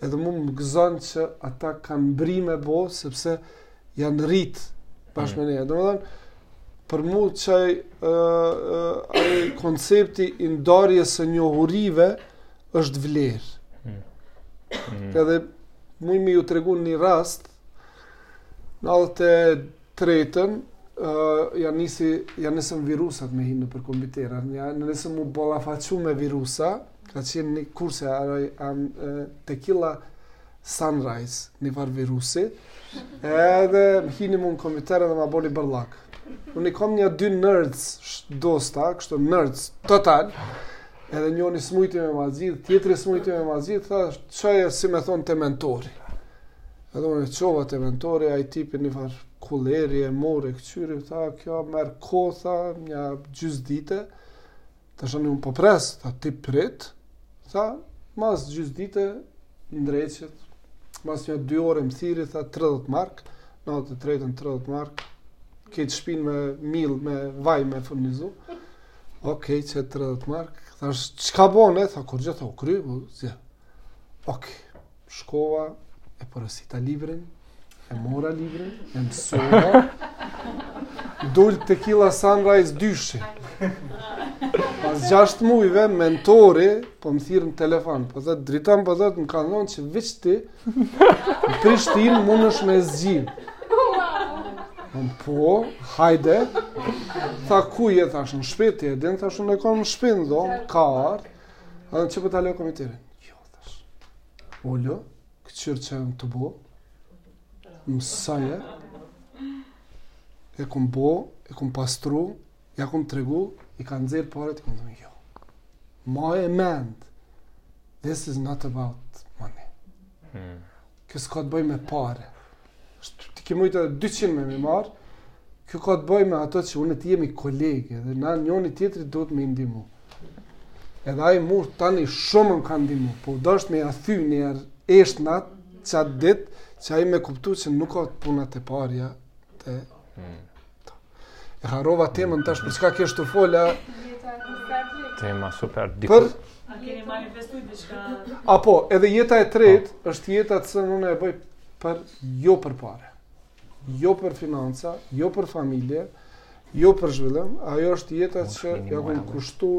edhe mu më gëzon që ata kanë mbrri me bo, sepse janë rritë bashkë me ne. Do me thonë, për mu qaj uh, uh, koncepti i ndarjes së njohurive, është vlerë. Mm. Mm. Edhe muj me ju tregu një rast, në nëntëdhetë e tretën, uh, ja nisi, ja nisën virusat me hi nëpër kompjutera, ja nisëm u ballafaqu me virusa, ka qenë një kurse, araj, am, uh, Tequila, Sunrise, një farë virusi, edhe më hini mu n'kompjuter edhe ma boni bërllak. Unë i kom nja dy nerds dosta, kështu nerds total, edhe njoni s'mujti me ma zgjidh, tjetri s'mujti me ma zgjidh, tha, çoje si me thonë te Mentori. Edhe unë e çova te Mentori, ai tipi një farë kuleri e mori e këqyri, tha, kjo merr kohë, tha, një gjysë dite, Thashë unë po pres, tha ti prit, tha mas gjysë dite ndreqet, mas një dy ore më thirri, tha 30 mark, në atë trajtën 30 mark, ke shpinë me mill, me vaj me furnizu, ok, qe 30 mark, thashë, çka bone, tha kurgjo, u kry, bu, zja, ok, shkova, e porosita librin, e mora librin, e mësova, dul te killa sunrise dyshi. Pas gjasht mujve, Mentori, po më thirr në telefon, po thotë Dritan, po thotë më kanë thënë që veç ti, në Prishtinë, munesh me zgjidh. Në po, hajde, tha ku je, thash në shpi ti, e din, thash në lekon në shpin, do, ka arë, dhe në që për po të lekon i tiri. Jo, Thash. O le, këqyr çka jam tu bo, mësoje, e kom bo, e kom pastru, ja kom tregu, i ka nxjerr paret, i kom thënë jo. Maje mend, this is not about money. Hmm. Kjo s'ka të bëjë me pare. Ti ke mujtë edhe 200 me m'i marrë. Kjo ka të bëjë me ato që unë e ti jemi kolegë dhe na njoni tjetrit duhet me i ndihmu. Edhe ai mu tani shumë më ka ndihmu, po u dasht me i thy njiherë n'atë çat ditë që ai me kuptu që nuk ka t'puna te parja të... Hmm. E harrova temën tash për çka kesh tu fola. Tema super diku. Për a keni manifestuar diçka? A po, edhe jeta e tretë po. është jeta që unë e bëj për jo për pare. Jo për financa, jo për familje, jo për zhvillim, ajo është jeta që ja kam kushtu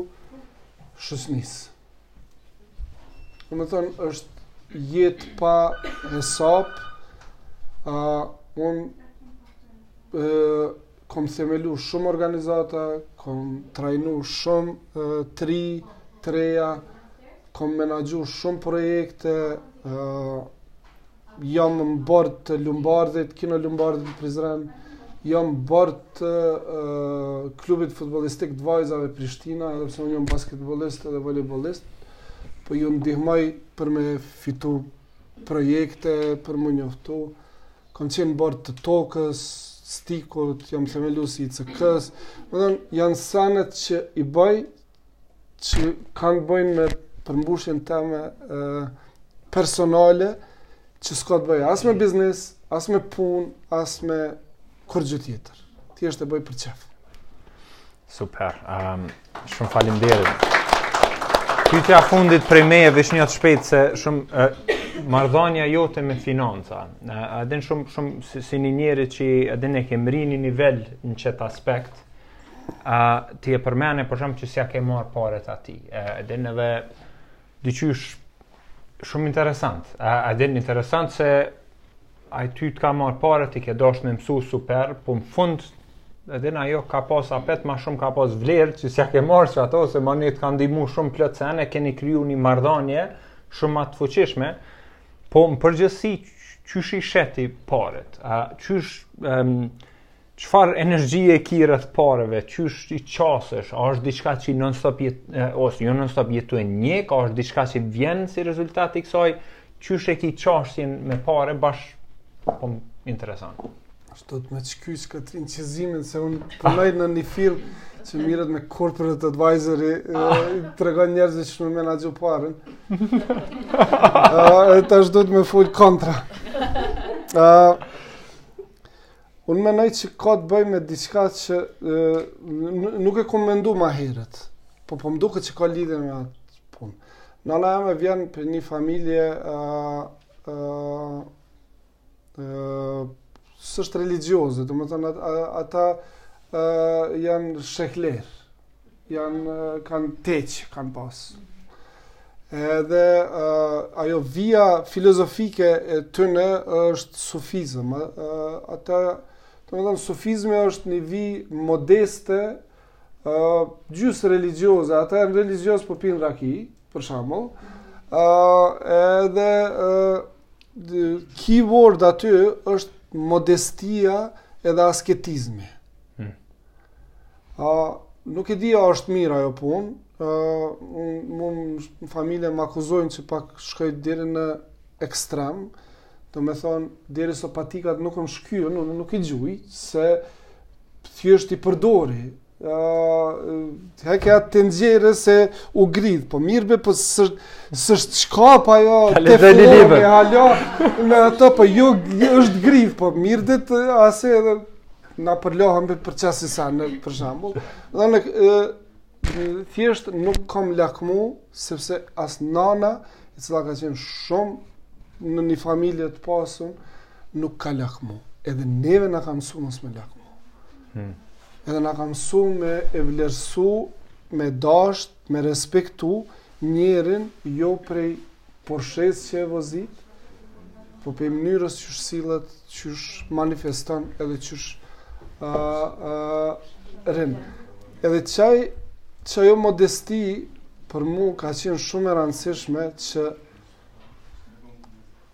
shoqnisë. Domethënë, është jetë pa hesap, a, unë, e, kom themelu shumë organizata, kom trajnu shumë e, trij, të reja, kom menaxhu shumë projekte, e, Jam në bord të Lumbardhit, kino Lumbardhit Prizren. Jam bord të uh, klubit futbollistik të vajzave Prishtina, edhe pse unë jam basketbollist edhe volejbollist. Po ju ndihmoj për me fitu projekte, për me njoftu. Kam qenë bord të TOKA-s, STIKK-ut, jam themeluesi i ICK-së. Domethënë, janë senet që i bëj që kanë të bëjnë me përmbushjen teme e, personale që s'kanë të bëjë as me biznes, as me punë, as me kurgjë tjetër. Thjesht e bëj për qef. Super. Um, shumë faleminderit. Pyetja e fundit prej meje veç një shpejt se shumë marrëdhania jote me financa. A din shumë, shumë si, si një njeri që a din e ke mrri një nivel në qëtë aspekt, A ti e përmende për shembull që s'ja ke marrë paret atij, a din edhe dyqysh shumë interesant, a, a din interesant se ai ty t'ka marrë paret, ti ke dasht me mësu super, po në fund a din ajo ka pas apet ma shumë ka pas vlerë që s'ja ke marrë qato, se mani t'ka ndimu shumë plus e keni kryu një marrëdhanie shumë të fuqishme, po në përgjithësi qysh i sheh ti paret, a qysh... Um, Çfarë energjie ki rreth pareve? Qysh i qasesh? A është diçka që non stop jeton ose jo non stop jeton në to, a është diçka që vjen si rezultat i kësaj? Qysh e ki qasjen me pare bash po m'intereson. Ashtu dom me t'shkyçë këtë inçizimin, se unë punoj në një firmë që merret me corporate advisory, u tregon njerëzve qysh me menaxhu parën. E tash dom me folë kontra. Unë mendoj që ka të bëjë me diçka që nuk e kam menduar më herët. Po po më duket që ka lidhje me atë punë. Nana jame vjen prej një familje ë ë ë s'është religjioze, domethënë ata ë janë shehler. Janë kanë teq kanë pas. Edhe uh, ajo vija filozofike e tyne është sufizëm. Uh, ata, domethënë, sufizmi është një vijë modeste, uh, gjysë religioze. Ata janë religioz për po pinë raki, për shembull. Uh, edhe uh, keyword aty është modestia edhe asketizmi. Hmm. A, nuk e di a është mirë ajo punë, në familje më akuzojnë që pak shkoj deri në ekstrem, domethënë, derisa patikat nuk më shkyhen, unë nuk i gjuj, se thjesht i përdori, hek atë xhemper se u gris, po mirë be, po s'është çka po jo, të fërë me halja, me ato, po jo është gris, po mirë dhe të asë edhe, na përlahem për çasi sane për shembull, edhe unë thjesht nuk kam lakmu sepse as nana e cila ka qenë shumë në një familje të pasun nuk ka lakmu. Edhe neve na ka msu mos me lakmu. Hmm. Edhe na ka msu me e vlerësu me dasht Me respektu njerin jo prej porshes që e vozit, po prej mënyrës qysh sillet, qysh manifeston edhe qysh rrin. Edhe qaj, qajo modesti për mu ka qenë shumë e rëndësishme që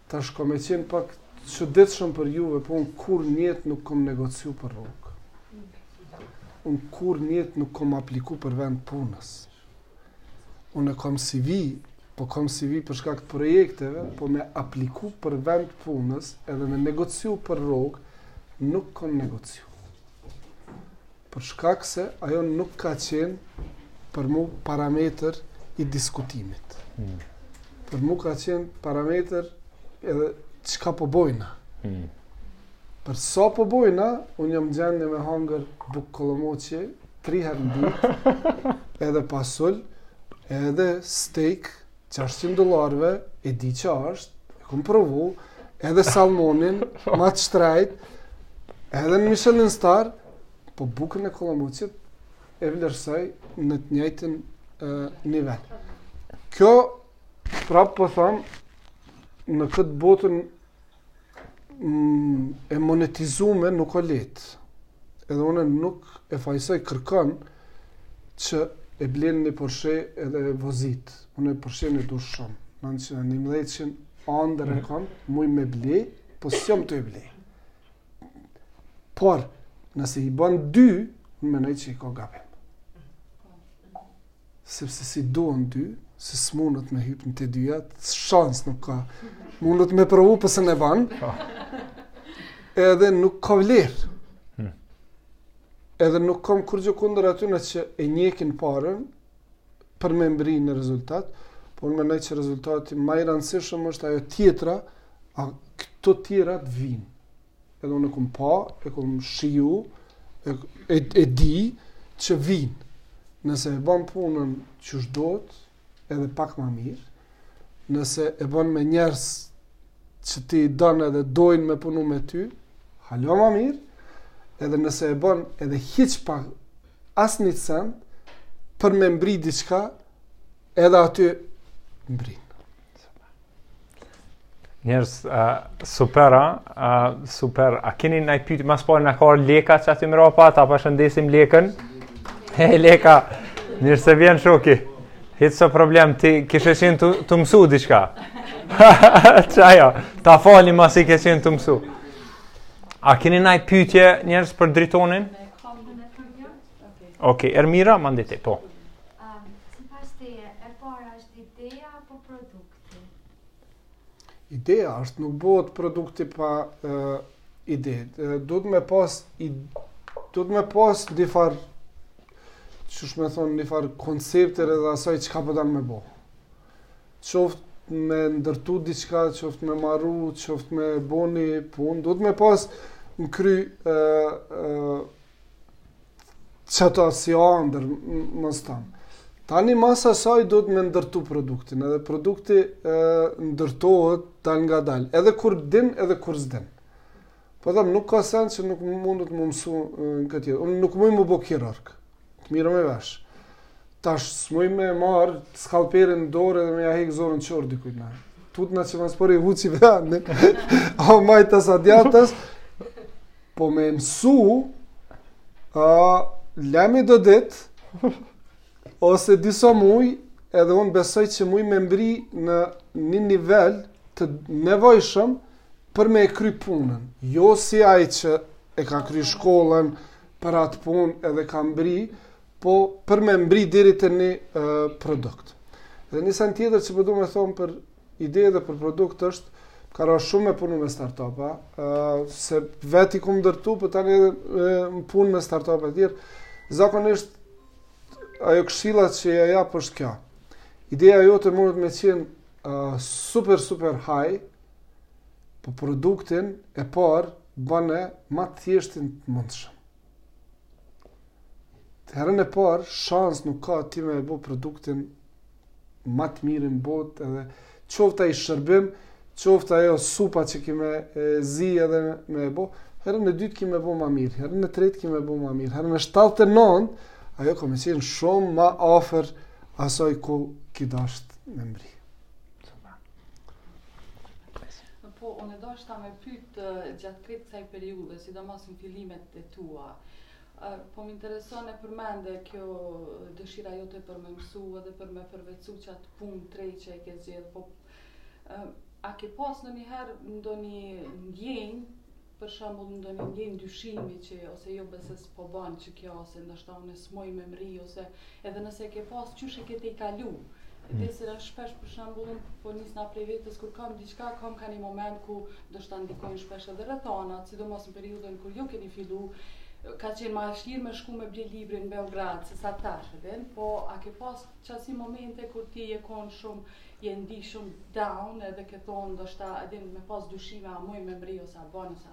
Tash ka me qenë pak çuditshëm për juve, po unë kurrë n'jetë nuk kom negociu për rrogë. Unë kurrë n'jetë nuk kom apliku për vend punës. Unë e kom CV, po kom CV për shkak të projekteve, po me apliku për vend punës edhe me negociu për rrogë, nuk kom negociu. për shkak se ajo nuk ka qenë për mu parametër i diskutimit. Mm. Për mu ka qenë parametër edhe çka po bojna. Mm. Për sa po bojna, unë jam n'gjendje me hangër bukë kollomoqe, tri herë në ditë, edhe pasull, edhe steak, 600 dollarëve e di çë është, e kom provu, edhe salmonin, ma të shtrejt, edhe në Michelin Star, po bukën e kollomoqit e vlerësoj në të njëjtin nivel. Kjo, prapë po thom, në këtë botën mm, e monetizume nuk o leht. Edhe unë nuk e fajsoj kërkon që e blen një Porshe edhe vozit. Unë Porshen e du shumë. Nëntëqind e njëmdhetshin andërr e kam, muj me ble, po s'jom tu e ble. Por, nëse i ban dy, unë menoj që i ka gabim. sepse s'i don dy, se s'munet me hyp në të dyja, shans nuk ka, munet me provu po s'e ndan, po. edhe nuk ka vlerë. Hmm. Edhe nuk kam kurrgjo kundër atyne që e njekin paren, për me mbri në rezultat, po unë mendoj që rezultati ma i rëndësishëm është ajo tjetra, a këto tjerat vijnë. edhe unë e kom pa, e kom shiju, e, e, e di që vijnë. Nëse e bën punën qysh duhet, edhe pak ma mirë, nëse e bën me njerëz që ti i don edhe dojnë me punu me ty, hala ma mirë, edhe nëse e bën edhe hiç pa asnjë cent, për me mbri diçka, edhe aty mbrin. Njerëz, uh, super, a? Uh, super. A keni naj pytje, mas po e ngon Leka qaty mrapa, ta përshëndesim Lekën? Hej, Leka, mirë se vjen shoki. Hiç s'ka problem, ti kishe qenë tu, tu mësu diçka. Qa jo, ta falim masi kishe qenë tu mësu. A keni naj pytje njerëz për Dritonin? Ok, Ermira, mandete, po. Um, sipas teje, e para është Ideja apo produkti? Ideja është, nuk bëhet produkti pa e, ide. Duhet me pas ni, duhet me pas një farë, qysh me thonë, një farë koncepti edhe asaj çka po don me bo. Qoftë me ndërtu diçka, qoftë me maru, qoftë me bo një punë, duhet me pas në kry e, e, Qëta si andërr, me thanë. Tani mas asaj duhet me ndërtu produktin, edhe produkti e, ndërtohet dalngadal, edhe kur din, edhe kur s'din. Po dmth nuk ka sen që nuk mundesh me mësu në këtë jetë. Unë nuk muj me u bo kirurg, të merremi vesh. Tash, s'muj me marrë skalperin në dorë edhe me ja hekë zorrën qorre dikujt, në. Tutna që mos po ia huqi vendin, a majtas a djatas, Po me mësu, a, lem do dit, ose disa muj, edhe unë besoj që muj me mbri në një nivel të nevojshëm për me e kry punën. Jo si aj që e ka kry shkollën për atë punë edhe ka mbri, po për me mbri deri te një uh, produkt. Dhe një sen tjetër që po du me thonë për Ide edhe për produkt është, m'ka ra shumë me punu me startupa, se vetë i kum ndërtu, po tani edhe me punu me startupa tjerë. Zakonisht, ajo këshila që ja jap është kjo. Ideja jote mundet me qenë uh, super, super high, po produktin e parë bone ma të thjeshtin të mundëshëm. Se herën e parë, shans nuk ka ti me e bo produktin ma të mirin n'botë edhe qoftë ai shërbim, qoftë ajo supa që ki me e zi edhe me e bo, herën e dytë ki me e bo ma mirë, herën e tretë ki me e bo ma mirë, herën e shtatë a nontë, ajo ka me qenë shumë ma afër asoj ku ki dasht me mrri. Po, unë edhe deshta me t'pyt të gjatë krejt kësaj periudhe, sidomos në fillimet e tua. Po më intereson e përmende kjo dëshira jote për me mësu edhe për me përvetsu qatë punë tre që e ke zgjedh, po a ke pas ndonjëherë ndonjë ndjenjë, për shembull ndonjë ndjenjë dyshimi që ose jo beses po ban që kjo ose ndoshta unë s'muj me mrri ose edhe nëse e ke pas qysh e ke tejkalu se është shpesh për shembull unë po nis nga prej vetes kur kam diçka kam ka një moment ku ndoshta ndikojnë shpesh edhe rrethanat sidomos në periudhën kur ju keni fillu ka qenë ma e vështirë me shku me ble librin në Beograd se sa tash e di po a ke pas qasi momente kur ti je konë shumë je ndi shumë down edhe ke thanë ndoshta edhe me pas dyshime a muj me mrri ose a ban ose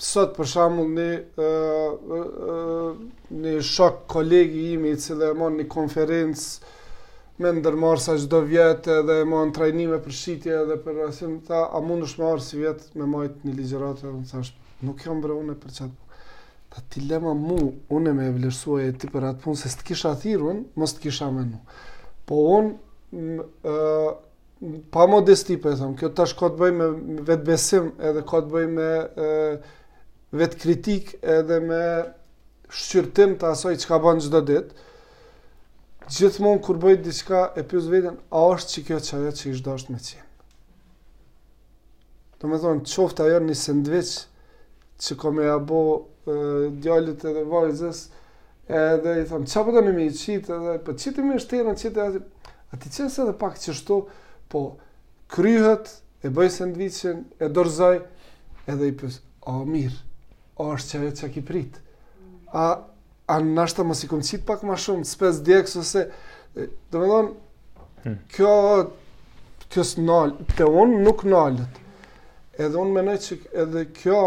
sot për shembull një një shok kolegi im i cili e mban një konferencë me ndërmarrësa çdo vjet edhe e mban trajnime për shitje edhe për rasim, tha, a mundesh me ardhë sivjet me majtë një ligjeratë, edhe unë thashë, nuk jam bre unë për qatë. Tha ti lema mu, unë me e vlerësu a je ti për atë punë, se s'të kisha thirrë unë, mos të kisha menu. Po unë, Pa modesti, por po e them, kjo tash ka të bëjë me vetëbesim, edhe ka të bëjë me vetëkritikë, edhe me shqyrtim të asoj çka bën çdo ditë, gjithmonë kur bëj diçka e pyes veten, a është qekjo qajo që u dashtë me qenë? Domethënë, qoftë ajo një sendviç që kom me ja bo e, djalit edhe vajzës, edhe i thom, çka po doni me i qitë, edhe, po po qit mish tërun, qit edhe, aty qes edhe pak qështu, po kryhet, e bëj sendviçin, e dorëzoj, edhe i pyes, a mirë, a është qaj çka ki pritë, a A nashta mos i kom qitë pak ma shumë, spec djegës ose... Domethënë, hmm. kjo... Kjo s'nalet, te unë nuk nalet. Edhe unë menoj që edhe kjo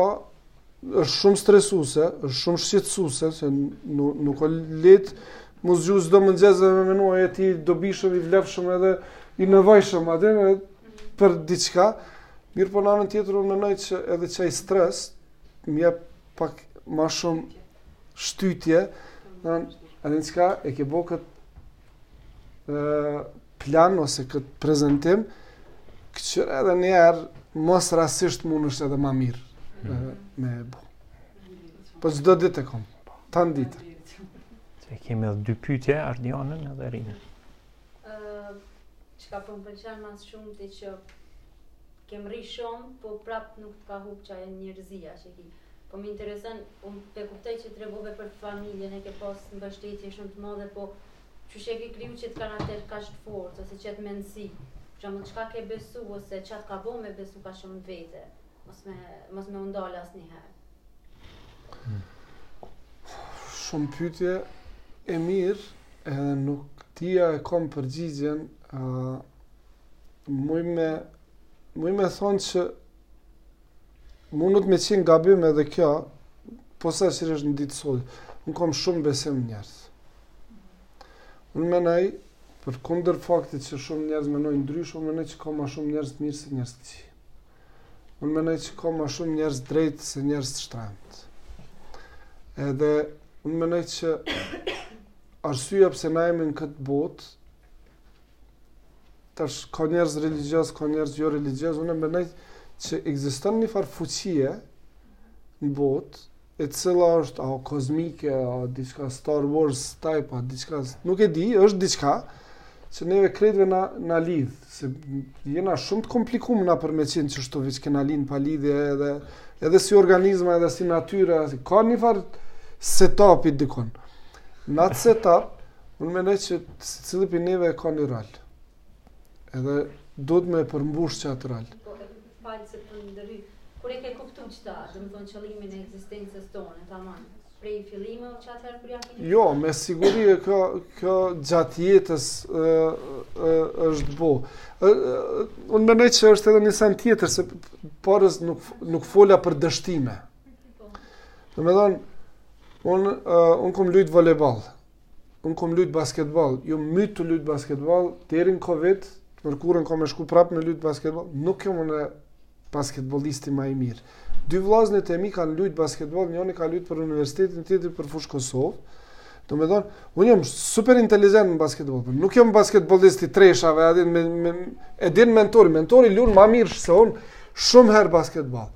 është shumë stresuse, është shumë shqetsuse, se nuk, nuk o lehtë m'u zgju çdo mëngjes dhe me menu a je ti dobishëm, i vlefshëm edhe i nevojshëm, atë edhe për diçka. Mirëpo në anën tjetër unë menoj që edhe qaj stres, m'jep pak ma shumë shtytje, domethënë çka e ke bo këtë plan ose këtë prezentim, këqyre edhe njëherë mos rasisht mundesh edhe ma mirë mhm. me e bo. Po çdo ditë e kom, tanë ditën. I kemi edhe dy pytje, Ardionën edhe Rinën. Çka po më pëlqen më shumë te ti që ke mrri shumë, po prap nuk të ka hup qajo njerëzia që ki. Po më intereson, unë e kuptoj që tregove për familjen, e ke pas mbështetje shumë të madhe, po qysh e ke kriju qët karakter kaq të fortë, ose qët mendësi, që m'çka ke besu, ose çka të ka bo me besu kaq shumë n'vete, mos me, mos me u ndal asnjëherë. Shumë pytje e mirë, edhe nuk di a e kom përgjigjen, uh, muj me, muj me thonë që mundet me qenë gabim edhe kjo, po sa që është në ditë sodit, unë kom shumë besim n'njerëz. Unë menoj, përkundër faktit që shumë njerëz menojnë ndryshe, unë menoj që ka ma shumë njerëz të mirë se njerëz të këqij. Unë menoj që ka ma shumë njerëz të drejtë se njerëz të shtremtë. Edhe unë menoj që arsyeja pse na jemi në këtë botë tash ka njerëz religjioz, ka njerëz jo religjioz, unë menoj që ekziston një farë fuqie në botë e cila është a kozmike, a diçka Star Wars type, a diçka, nuk e di, është diçka që neve krejtve na, na lidh, se jena shumë të komplikum na për me qenë qështu veç kena lindë pa lidhje edhe, edhe si organizma, edhe si natyra, ka një farë setup-i dikun. Në atë setup, unë mendoj që secili prej neve ka një rol. Edhe duhet me e përmbush qat rol. Po, e m'fal se po ndërhy, kur e ke kuptu qeta, domethonë qëllimin e ekzistencës tonë, taman, prej fillimit, që atëherë kur janë fillime? Jo, me siguri kjo, kjo gjatë jetës e, e, është bo. E, e, unë menoj që është edhe një sen tjetër, se parëz nuk, nuk fola për dështime. Po. Domethonë, unë, e, unë kom lujt volejboll. Unë kom lujt basketboll, jom mytë tu lujt basketboll, deri në Covid, të mërkurën kom me shku prapë me lujt basketboll, nuk jam unë basketbollisti ma i mirë. Dy vllaznit e mi kanë lujt basketboll, njëri ka lujt për Universitetin, tjetri për Fushë Kosovë. Domethonë, unë jam super inteligent në basketboll, po nuk jam basketbollist i treshave, edhe me, me, e din Mentori, Mentori lun ma mirë se unë, shumë herë basketboll.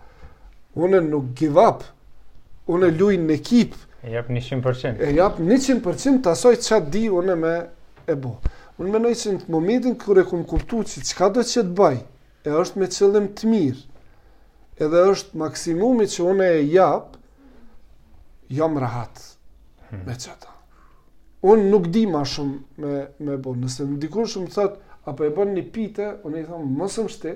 Unë nuk give up, Unë luaj në ekip. E jap 100%. E jap 100% të asoj çka di unë me e bo. Unë mendoj që në momentin kur e kum kuptu që çkado që të baj, e është me qëllim të mirë. Edhe është maksimumi që unë e jap jam rahat hmm. me qata. Unë nuk di ma shumë me me bo. Nëse më dikush më thot a po e ban një pite, unë i them mos më shti,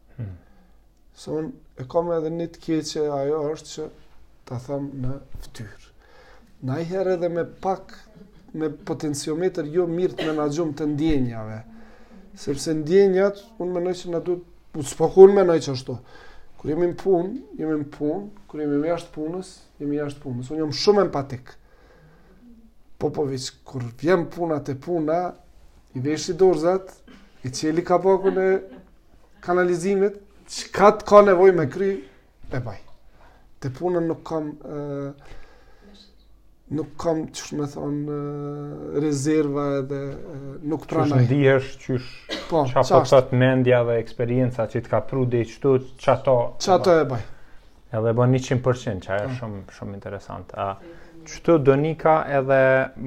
Hmm. Se unë e kam edhe një të keqe, ajo është që ta them në fytyrë. Najherë edhe me pak me potenciometër jo mirë të menaxhum të ndjenjave. Sepse ndjenjat, unë mendoj se na duhet, po s'paku mendoj qashtu. Kur jemi në punë, jemi në punë, kur jemi jashtë punës, jemi jashtë punës. Unë jam shumë empatik. Po, po veç kur vjen puna te puna, i veshi dorzat, i çeli kapakun e kanalizimit, çka të ka nevoj me kry, e baj. Te puna nuk kam, nuk kam, qysh me thonë, rezerva edhe nuk pranaj. Qysh ndihesh, qysh po, qa po të thotë mendja dhe eksperienca që të ka pru deri qëtu, qa to... Qa to e baj. Edhe e bën 100% që ajo është shumë shumë interesant. A ç'do Donika edhe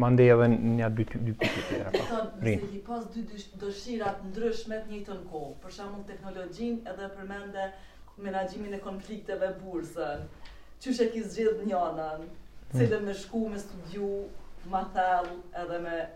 mande edhe një dy dy pikë tjera. Po. Thonë se i ki pas dy dëshira të ndryshme në të njëjtën kohë. Për shembull teknologjinë edhe përmende menaxhimin e konflikteve bursën. Qysh e ki zgjedh njënën? Cilën me shku me studiu ma thellë edhe me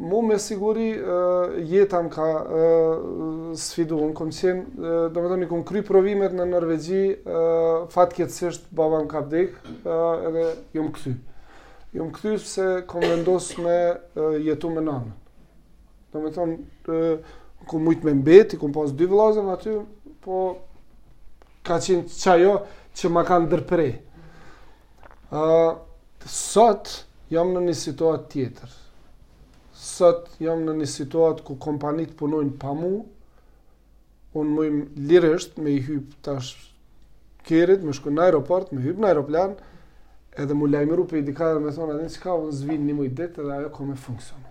mu me siguri jeta m'ka sfidu, unë kom qenë, domethonë i kom kry provimet në Norvegji, fatkeqësisht baba më ka vdek, edhe jom kthy. Jom kthy se kom vendos me jetu me nanën. Domethonë, kom mujtë me mbet, kom pas dy vllazën aty, po ka qenë qajo që ma ka ndërpre. Ë sot jam në një situatë tjetër. Sot jam në një situatë ku kompanitë punojnë pa mu, unë muj lirisht me i hypë tash kerit, me shku në aeroport, me hypë në aeroplan, edhe mu lajmëru prej dikah dhe me thonë, a din çka, unë s'vi një muj ditë edhe ajo ka me funksionu.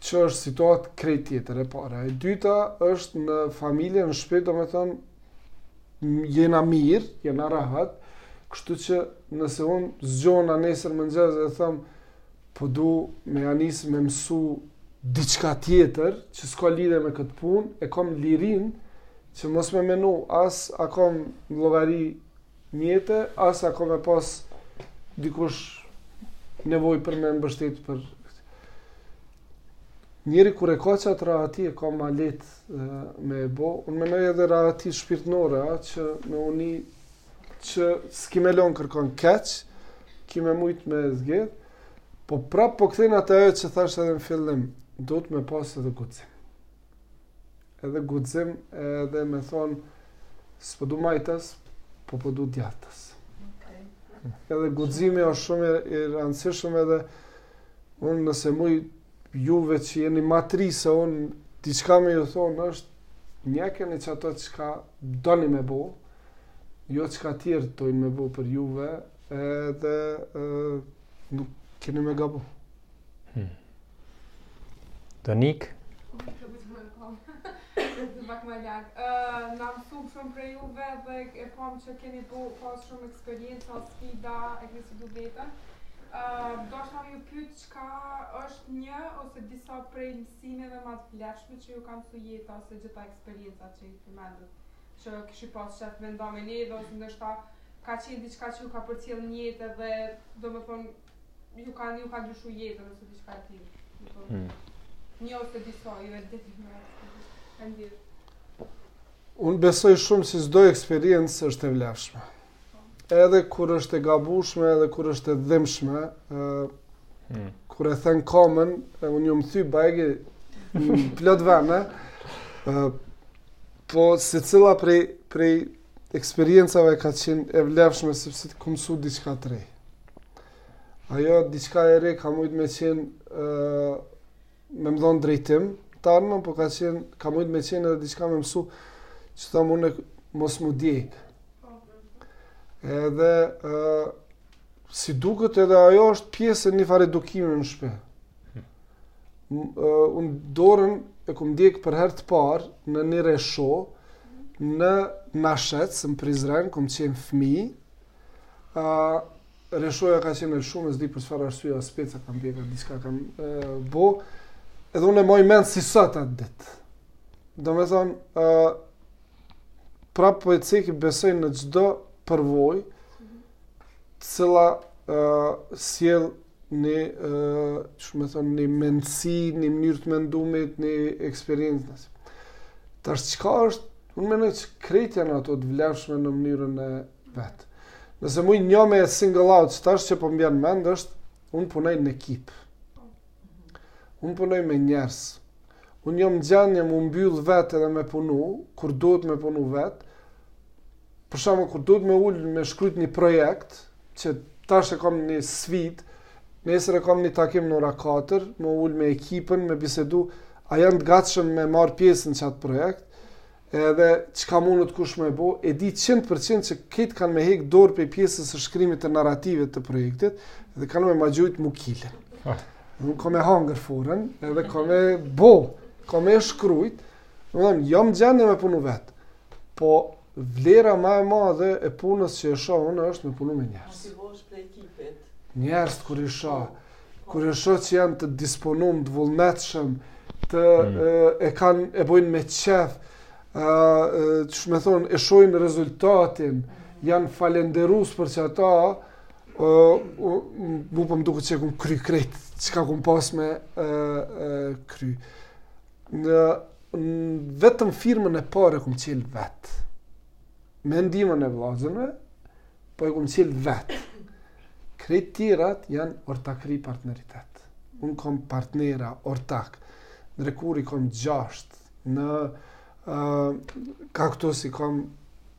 Qe, është situatë krejt tjetër e para. E dyta është në familje, në shpit, do me thonë, jena mirë, jena rahat, kështu që nëse unë zgjohna nesër në mëngjes dhe thom, po du me ia nis me mësu diçka tjetër, që s'ka lidhje me këtë punë, e kom lirin, që mos me menu, as a kom llogari, mjete, as a ka me pas dikush nevoj për me mbështet për Njeri kur e ka qatë rahati e ka ma lehtë me e bo, unë menoj edhe rahati shpirtnore, a, që menon që s'ki me lonë kërkënd keq, ki me mujtë me zgjedh, po prapë po kthehna te ajo që thashë edhe në fillim, duhet me pasë edhe guxim. edhe guxim edhe me thonë s'po du majtas, po po du djathtas. Edhe guximi është shumë i rëndësishëm edhe unë nëse muj juve që jeni ma t'ri se unë diçka me ju thonë është ndjekeni qato çka doni me bo, jo çka tjerët dojnë me bo për juve edhe nuk keni me gabu. Hmm. Do nik? Pak më lart. Ë, nxam shumë prej juve dhe e pam që keni pas shumë eksperiencë, sfida e kësi lloj vetën. Ë, doshta me ju pyet çka është një ose disa prej mësimeve më të vlefshme që ju kanë mësu jeta ose gjitha eksperiencat që i përmendët që kishi pas qef me nda me neve ose ndoshta ka qenë diçka që ju ka përcjell në jetë dhe domethënë Ju ka ju ka ndryshu jetën ose diçka të tillë. Hmm. Një ose disa, jo e ditë një ose të tillë. Unë besoj shumë se çdo eksperiencë është e vlefshme. Edhe kur është e gabushme, edhe kur është e dhimshme, ë hmm. kur e then komën, e unë e kom thy bajagi plot vene. ë po secila prej prej eksperiencave ka qenë e vlefshme sepse kom msu diçka të re. Ajo diçka e re ka mujtë me qenë uh, me më dhonë drejtim, t'ardhmen, po ka qenë, ka mujtë me qenë edhe diçka me msu që ta mun mos m'u djeg. Edhe uh, si duket edhe ajo është pjesë e një farë edukimi në shpi. Unë dorën e kom djeg për herë të parë në një resho, në Nashec, në Prizren, kom qenë fmi, uh, reshoja ka qenë e lshume, s'di për çfarë arsye, a speca kam pjekë a diçka kam uh, bo, edhe unë e maj men si sot atë ditë. Do me thonë, uh, prapë po e ceki besoj në çdo përvojë, e cila uh, sjell një, çmë uh, thon një mendësi, një mënyrë të mendumit, një eksperiencë. Tash çka është, unë mendoj se krejt janë ato të vlefshme në mënyrën e vet. Nëse muj njo me single out tash që po m'bjen n'mend është unë punoj në ekip. Unë punoj me njerëz. Unë jam n'gjendje m'u mbyllë vetë edhe me punu, kur duhet me punu vetë, Për shembull, kur duhet m'u ul me shkrujt një projekt, që tash e kam një sfidë, nesër e kam një takim në ora 4, m'u ul me ekipën, me bisedu, a janë të gatshëm me marr pjesë në çat projekt, edhe çka mundet kush me bo, e di 100% që këta kanë me hek dorë prej pjesës së shkrimit të narrative të projektit dhe kanë me ma gjujt mu kile. Ah. Unë kam me hangër furën edhe kam me bo, kam me shkrujt, domethënë, jam n'gjendje me punu vetë. Po vlera ma e madhe e punës që e shoh unë është me punu me njerëz. Ti bosh për ekipit. Njerëz kur i shoh, kur i shoh që janë të disponuar, të vullnetshëm, të mm. e, e kanë e bojnë me qef, ë domethon, e shohin rezultatin, janë falënderues për qato, mu po më duket që kum kry krejt, çka kum pas me kry. Unë vetëm firmën e parë kum çel vet. Me ndihmën e vllazënve, po e kum çel vet. Krejt tjerat janë ortakri partneritet. Unë kom partnera, ortak. Në Rrecura i kom gjasht, në uh, Cactus i kom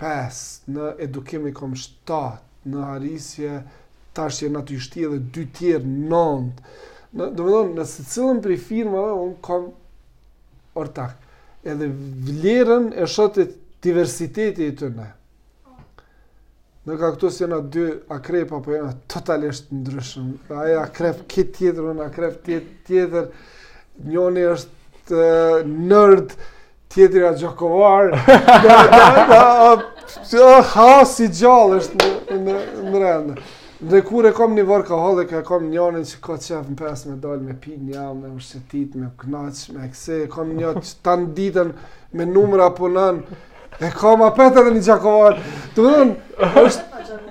pes, në edukim i kom shtat, në Harrisia tash janë tu u shti edhe dy tjerë nontë. Në, domethonë, në secilën prej firmave, unë kam ortak. Edhe vlerën e shoh te diversiteti i tyne. Në Cactus janë dy akrepa, po janë totalisht ndryshëm. Ai akrep krejt tjetër, unë akrep tjetër, tjetër. Njoni është uh, nërd, Tjetri a gjakovar, që hasi gjallë është në rend. Ndreku e kom ni workaholic, e kom njanin që ka qef në pesë me dalë me pi nja, me u shetit, me knaqë, me kësi, e kom një që tanë ditën me numëra punon, e kom apet edhe një gjakovar. Domethënë, është...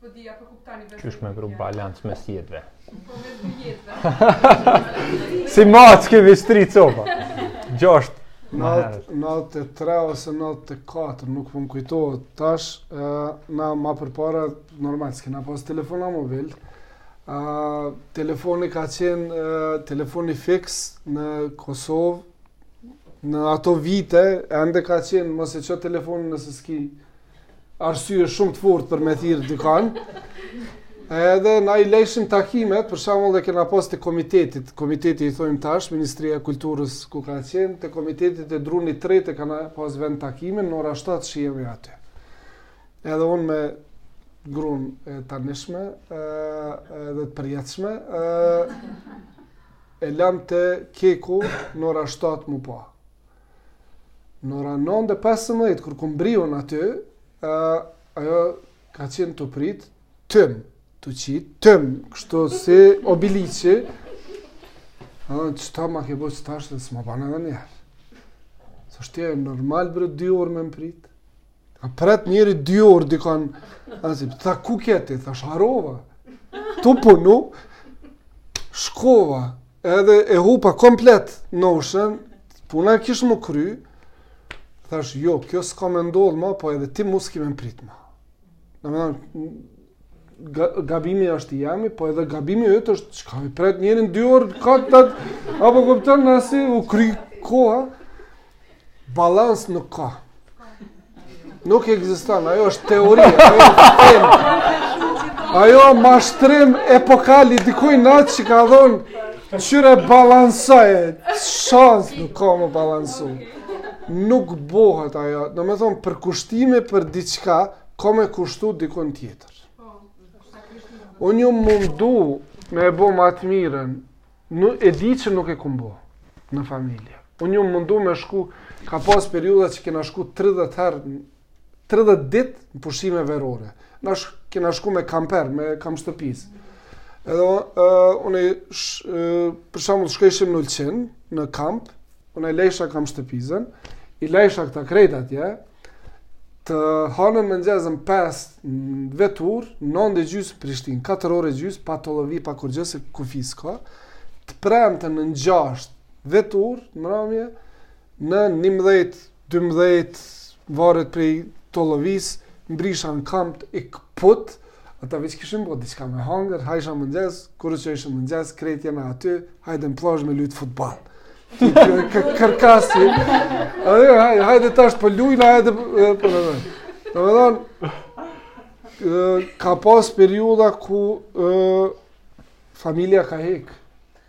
S'po di, apo kuptoni vetë. Qysh me vru balans mes jetëve. Po me dy jetëve. si matë që kemi shtri copa. Gjosht. Natë natën e tretë ose natën e katërt, nuk po më kujtohet tash, na ma përpara, normal, s'kena pas telefona mobil, uh, telefoni ka qenë uh, telefoni fiks në Kosovë, në ato vite, ende ka qenë, mos e ço telefonin nëse s'ki, arsye shumë të fortë për me thirë dikan, edhe na i lejshim takimet, për shembull e kena pas te Komiteti, komiteti i thojmë tash, Ministria e Kulturës ku ka qenë, te Komiteti te druni i tretë e kena pas vendtakimin, në ora 7 shihmi aty. Edhe unë me grun e tanishme, edhe të përjetshme, e lam tekeku në ora 7 m'u pa. Në ora 9.15, kur kum mbrri un aty, ajo ka qenë tu prit, tym, tu qit tym, kështu si Obiliqi, a, qeta ma ke bo qetash e s'ma ban edhe njerë. S'është normal bre dy orë me më pritë, A pret njëri dy orë dikon, asi, tha ku ke ti, thash harrova, tu punu, shkova, edhe e hupa komplet noshën, puna kish m'u kry, thash, jo, kjo s'ka me ndodhë ma, po edhe ti mu s'ki me m'pritë ma. Në më nëmë, gabimi është i jemi, po edhe gabimi yt është qi e pret njërin dy orë katat apo kupton nasi u kry koha balans nuk ka. Nuk ekziston, ajo është teori, ajo është Ajo mashtrim epokal i dikujna që ka dhonë qyre balansaj, shans nuk ka me balansu. Nuk bohet ajo, domethonë përkushtimi për diçka, Ka me kushtu dikon tjetër. Unë jum mundu me e bo ma t'mirën, unë e di që nuk e kum bo në familje. Unë jum mundu me shku, ka pas periudha që kena shku 30 herë, 30 dit në pushime verore. Na sh, kena shku me kamper, me kampshtëpizë. Edhe uh, unë sh, uh, për shembull shkojshim në Ulqin, në kamp, unë e lejsha kampshtëpizën, i lejsha këta krejt atje, Të hanën mëngjes në 5 veturë, 9 e gjysë n'Prishtinë, 4 orë e gjysë, pa tollovi, pa kurgjë se kufi s'ka, të premte në në gjashtë, veturë, n'mramje, në 11, 12, varet prej tollovisë, mbrisha në kamp i këput, Ata veç kishin bo diçka me hangër, hajsha mëngjes, kur u çojsha n'mëngjes, krejt jena aty, hajde në plazh me lujt futbol. Kurrkah si. Ajo, hajde, hajde tash po po lujna, hajde për po, po, në vend. Domethonë, ka pas periudha ku familja ka hekë.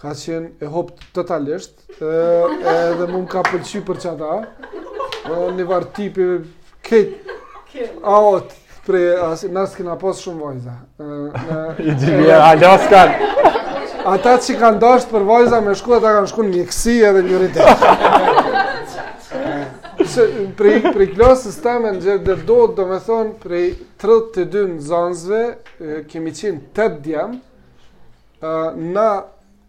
Ka qenë e hapt totalisht, edhe mu m'ka pëlqy për çata. Po në var tipi kit. Out prej, se na s'kena pas shumë vajza. I di me Alaska. Ata që kanë dashtë për vajza me shku, ata kanë shku një mjekësi edhe juridik. Prej prej klasës teme në gjerë dhe do të do me thonë, prej 32 nxansve, kemi qenë 8 djem, na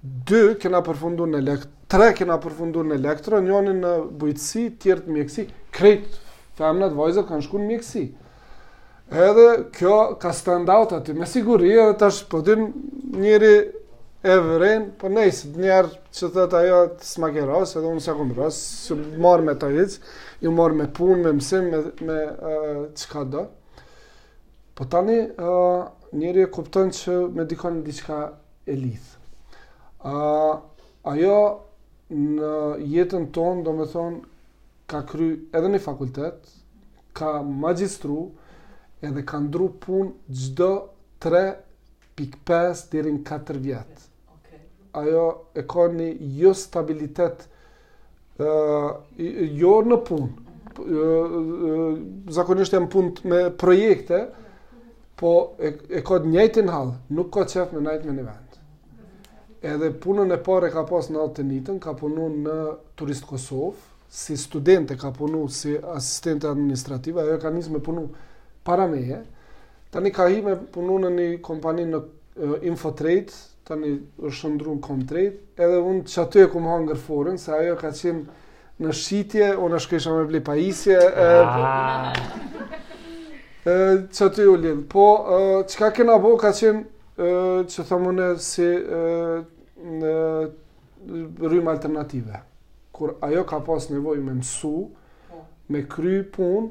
dy kena përfundu në elektro, tre kena përfundu në elektro, njoni në bujqësi, tjert mjekësi, krejt femnat vajzat kanë shku në mjekësi. Edhe kjo ka stand out aty, me siguri edhe tash po din, njeri e vëren, po nejse, njëherë qysh thotë ajo s'ma ke rras, edhe unë s'ja kom rras, s'jum marrë me të hiç, jum marrë me punë, me mësim, me, me uh, çkado. Po tani, uh, njeri e kupton që me dikon diçka e lidhë. Uh, ajo në jetën tonë, domethonë, ka kry edhe një fakultet, ka magjistru, edhe ka ndru punë çdo 3.5 deri n 4 vjet. ajo e ka një jo stabilitet jo në punë. Zakonisht janë punë me projekte, po e, e ka të njëjtin hall, nuk ka qef me nejt me një vend. Edhe punën e parë e ka pas në atë të njëjtën, ka punu në Turist Kosovë, si studente ka punu si asistente administrative, ajo ka nisë me punu para meje, tani ka hi me punu në një kompani në Infotrade, tani është shndërru në Comtrade, edhe unë qaty e kum hangër forën, se ajo ka qenë në shitje, unë shkojsha me ble pajisje, ah. qaty u lind, po çka kena bo ka qenë, që thamë si rrymë alternative. kur ajo ka pas nevojë me mësu, po. me kry punë,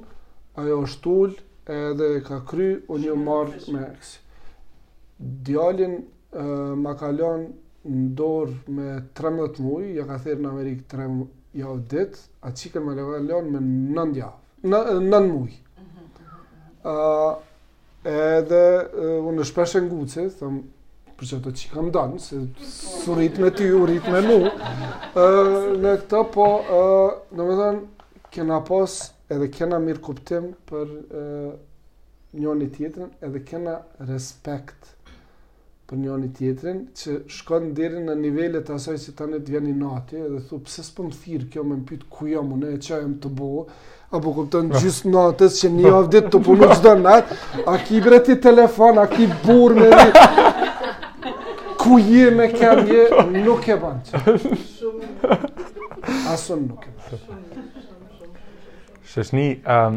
ajo është ul, edhe ka kry, unë jom marrë me eksi. Djalin ma ka lon në dorë me 13 muj, ja ka therë në Amerikë 3 javë ditë, a çikën ma ka lon me 9 javë, 9 muj. Uh, Edhe unë shpesh e nguci, thom, për qato çika, m'don, se s'u rritë me ty, u rritë me mu, në këta, po, domethonë, kena pas edhe kena mirëkuptim për njoni tjetrin, edhe kena respekt për njani tjetrin, që shkon deri në nivele të asaj që tani të vjen inati dhe thu pse s'po më thirr kjo më pyet ku jam unë e çka jam tu bo, apo kupton pra. gjys natës që një javë ditë tu punu çdo natë, a ki bre ti telefon, a ki burr me Ku je me kan je, nuk e bën. Shumë. Asun nuk e bën. Shëshni, um,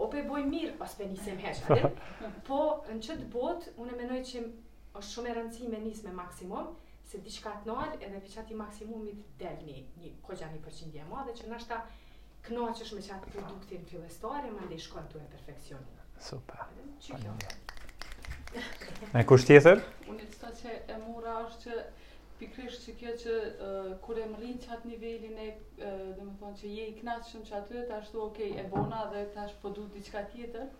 O p'e boj mirë, o s'p'e nisim hiç, adem? Po, në qëtë botë, unë e menoj që është shumë e rëndësishme me nisë me maksimum, se diçka të nal edhe prej qati maksimumit del një, një koxha një përqindje e madhe, që nashta knaqësh me qatë produktin fillestare, mandej shkon tu e perfeksionu. Super. Që kjo. Dikush tjetër? Unë çka e mora është që Pikërisht qekjo që kur e mërrin qatë nivelin e, domethonë, që je i knaqë shumë qaty, tash, okej, okay, e bona dhe tash po du diçka tjetër,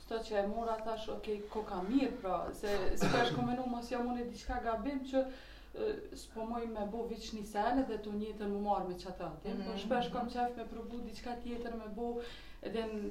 Kshtu që e mora, thash, ok, koka mirë, pra, se më ka shku menja, mos jam unë diçka gabim që s'po moj me bo veç një sen dhe të njëtën m'u marrë me qata. Mm -hmm. Po mhm. shpesh kam qef me provu diçka tjetër me bo edhe në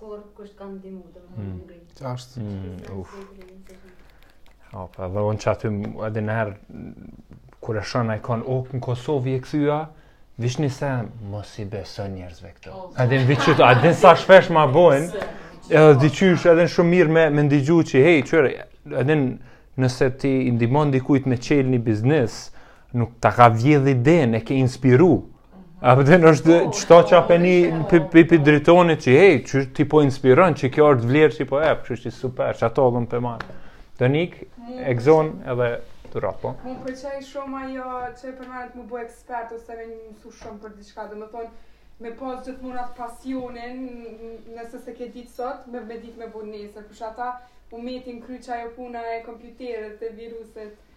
kur kush të ka ndimu, dhe me u ngri. Qashtë. Uf. Opa, edhe unë që aty edhe niherë, kur e shona jom kon, o, në Kosovë u kthyja, veç nisë, mos i beso njerëzve këto. A dhe në vitë qëtë, a din sa shpesh ma bojnë, edhe dhe qysh, edhe osht shumë mirë me, me ndigju që, hej, qërë, edhe nëse ti ndimon ndihmu me qel ni biznes, nuk ta ka vjedh idenë, e ke inspiru, A për të në është qëta që e përmendi Dritoni që hej, që ti po inspiron, që kjo është vlerë që po e, që është super, që ato dmth për marrë. Teknik, egziston edhe të rapo. Më pëlqej shumë ajo që përmende me u bo ekspert, ose me msu shumë për diçka, domethonë, me pas gjithmonë atë pasionin, nëse s'e ke ditë sot, me me ditë me bo nesër, për shata, m'ka met n'kry që ajo puna e kompjuterit dhe viruset,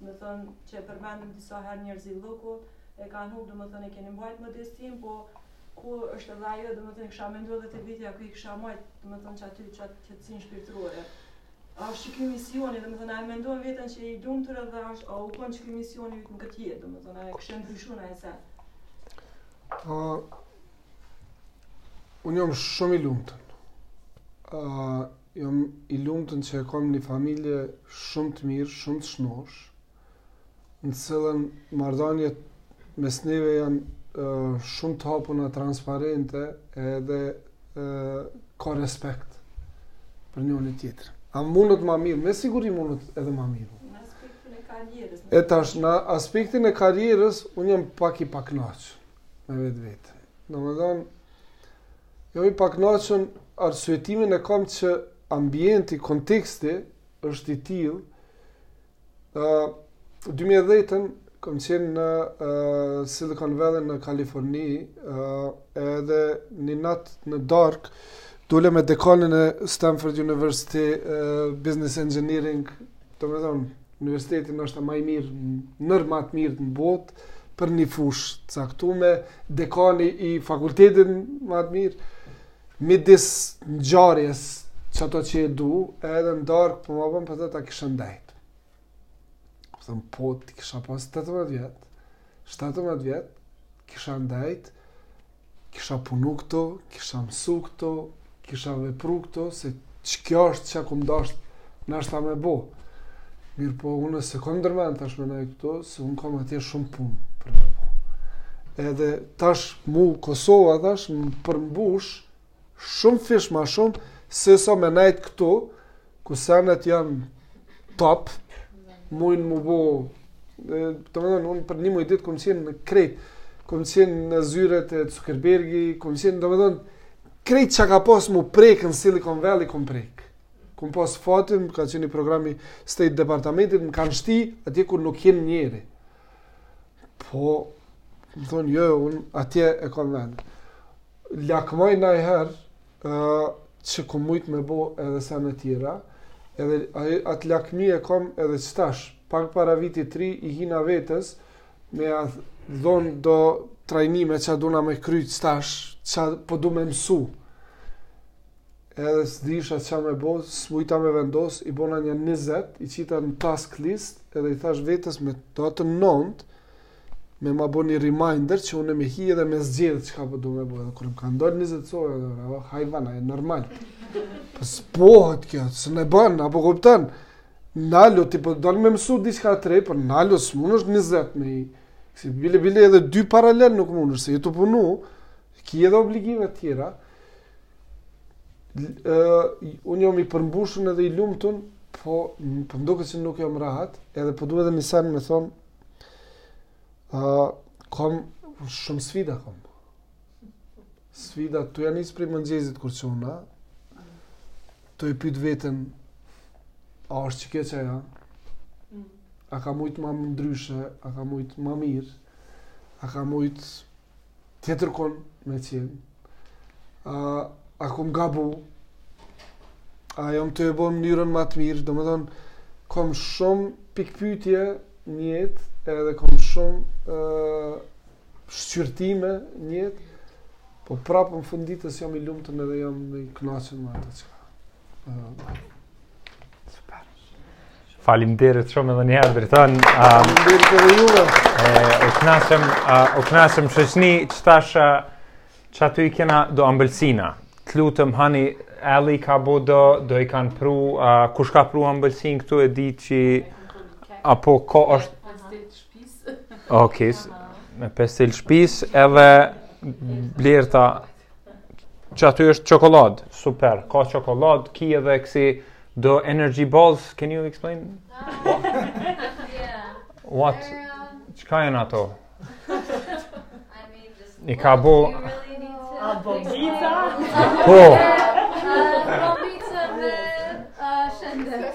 methënë që e përmendëm disa herë njerëzit llokun e kanë hup, domethënë e keni mbajt modestinë, po ku është edhe ajo, domethënë kisha mendu edhe t'vetja ku i kisha mbajt, domethënë qaty qatë qetësinë shpirtërore. A është qiky misioni, domethënë, a e mendojnë veten që i dumë të rëdhe, a, a u konë qiky misioni yt në këtë jetë, domethënë, a e kishe ndryshu najsen? A, unë jam shumë i lumtun. A, Jam i lumtun që e kam një familje shumë të mirë, shumë të shnosh, në t'cilën marrëdhëniet mes neve janë shumë të hapuna, transparente, edhe ka respekt për njëri tjetrin. A mundot më mirë? Me siguri mundot edhe më mirë. Në aspektin e karrierës. E tash në aspektin e karrierës un jam pak i paknaq me vetveten. Domethënë Jam i pakënaqun, arsyetimin e kam që ambienti, konteksti është i tillë. ë uh, 2010-ën kam qenë në uh, Silicon Valley në Kaliforni, ë uh, edhe një natë në darkë dola me dekanin e Stanford University uh, Business Engineering, domethënë universiteti ndoshta ma i mirë, nër ma të mirë në botë, për një fushë të caktume, dekani i fakultetit ma t'mirë menaxhon ngjarjes qato që e du, edhe në darkë po ma bën po ti a kishe ndejt. Po them po t'i kisha pas 18 vjet, 17 vjet kisha ndejt kisha punu këtu, kisha mësu këtu, kisha vepru këtu, se qikjo është çka kom dasht ndoshta me bo. Mirëpo, unë s'e kom ndërmend tash me nejt këtu, se unë kom atje shumë punë për me bo. Edhe tash mu Kosova tash më përmbush shumë fish ma shumë, se sa me nejtë këtu, ku senet janë top, mujnë m'u bo, domethënë, unë për një muj ditë, kom qenë në krejt, kom qenë në zyret e Zuckerbergut, kom qenë, domethënë, krejt çka ka pas m'u prek në Silicon Valley, kom prek. Kom pas fatin, ka qenë një program i State Departamentit, më kanë shti, atje kur nuk e njeh njeri. Po, domethënë, jo, unë atje e kom vendin. Lakmoj ndonjëherë, që kom mujt me bo edhe sene tjera, edhe atë lakmi e kom edhe qëtash, pak para vitit t'ri, i hina vetës, me ja dhonë do trajnime që dona me kry qëtash, çka po du me mësu. Edhe s'disha çka me bo, s'mujta me vendos, i bona një 20, i qita në task list, edhe i thash vetës me datën 9, me ma bo një reminder që unë me hi edhe me zgjedhë çka po du me bo, edhe kur m'kanë dalë 20 sosh, edhe thashë, oh, hajvana, je normal. Po s'bohet kjo, sene bon, a po kupton, nalo, ti po do me mësu diçka të rej, po nalo, s'munesh 20 me i, se bile bile edhe dy paralel nuk munesh, se je tu punu, ki edhe obligime tjera, unë jam i përmbushun edhe i lumtun, po po m'duket se nuk jam rahat, edhe po du edhe me nis, do me thonë uh, kom shumë sfida kom. Sfida tu ja nis prej mëngjesit kur çuna. Tu e pyt veten a është qikjo qajo? Mm. A kam mujt ma ndryshe, a kam mujt ma mirë? A kam mujt Tjetërkun me qenë, a, a kom gabu, a jam tu e bo n'mënyrën ma të mirë, do me thonë, kom shumë pikpytje njët, edhe kom shumë uh, shqyrtime njët, po prapë në fund t'ditës jam i lumtun edhe jam i knaqun me atë çka. Uh, Faleminderit shumë edhe një herë Dritan. Faleminderit edhe juve. Ë, u knaqëm, u knaqëm shoqni qtash qaty i kena do ambëlsina. Të lutem hani Ali ka bo do, do i kanë pru, a, kush ka pru ambëlsin këtu e di që, apo ko është... Okej, okay, me Pestil Shpis edhe Blerta qaty është çokoladë, super, ka çokoladë, ki edhe kësi do energy balls, can you explain? What? Çka janë ato? I ka bo... Bombica? Po! Bombica me... Shëndet.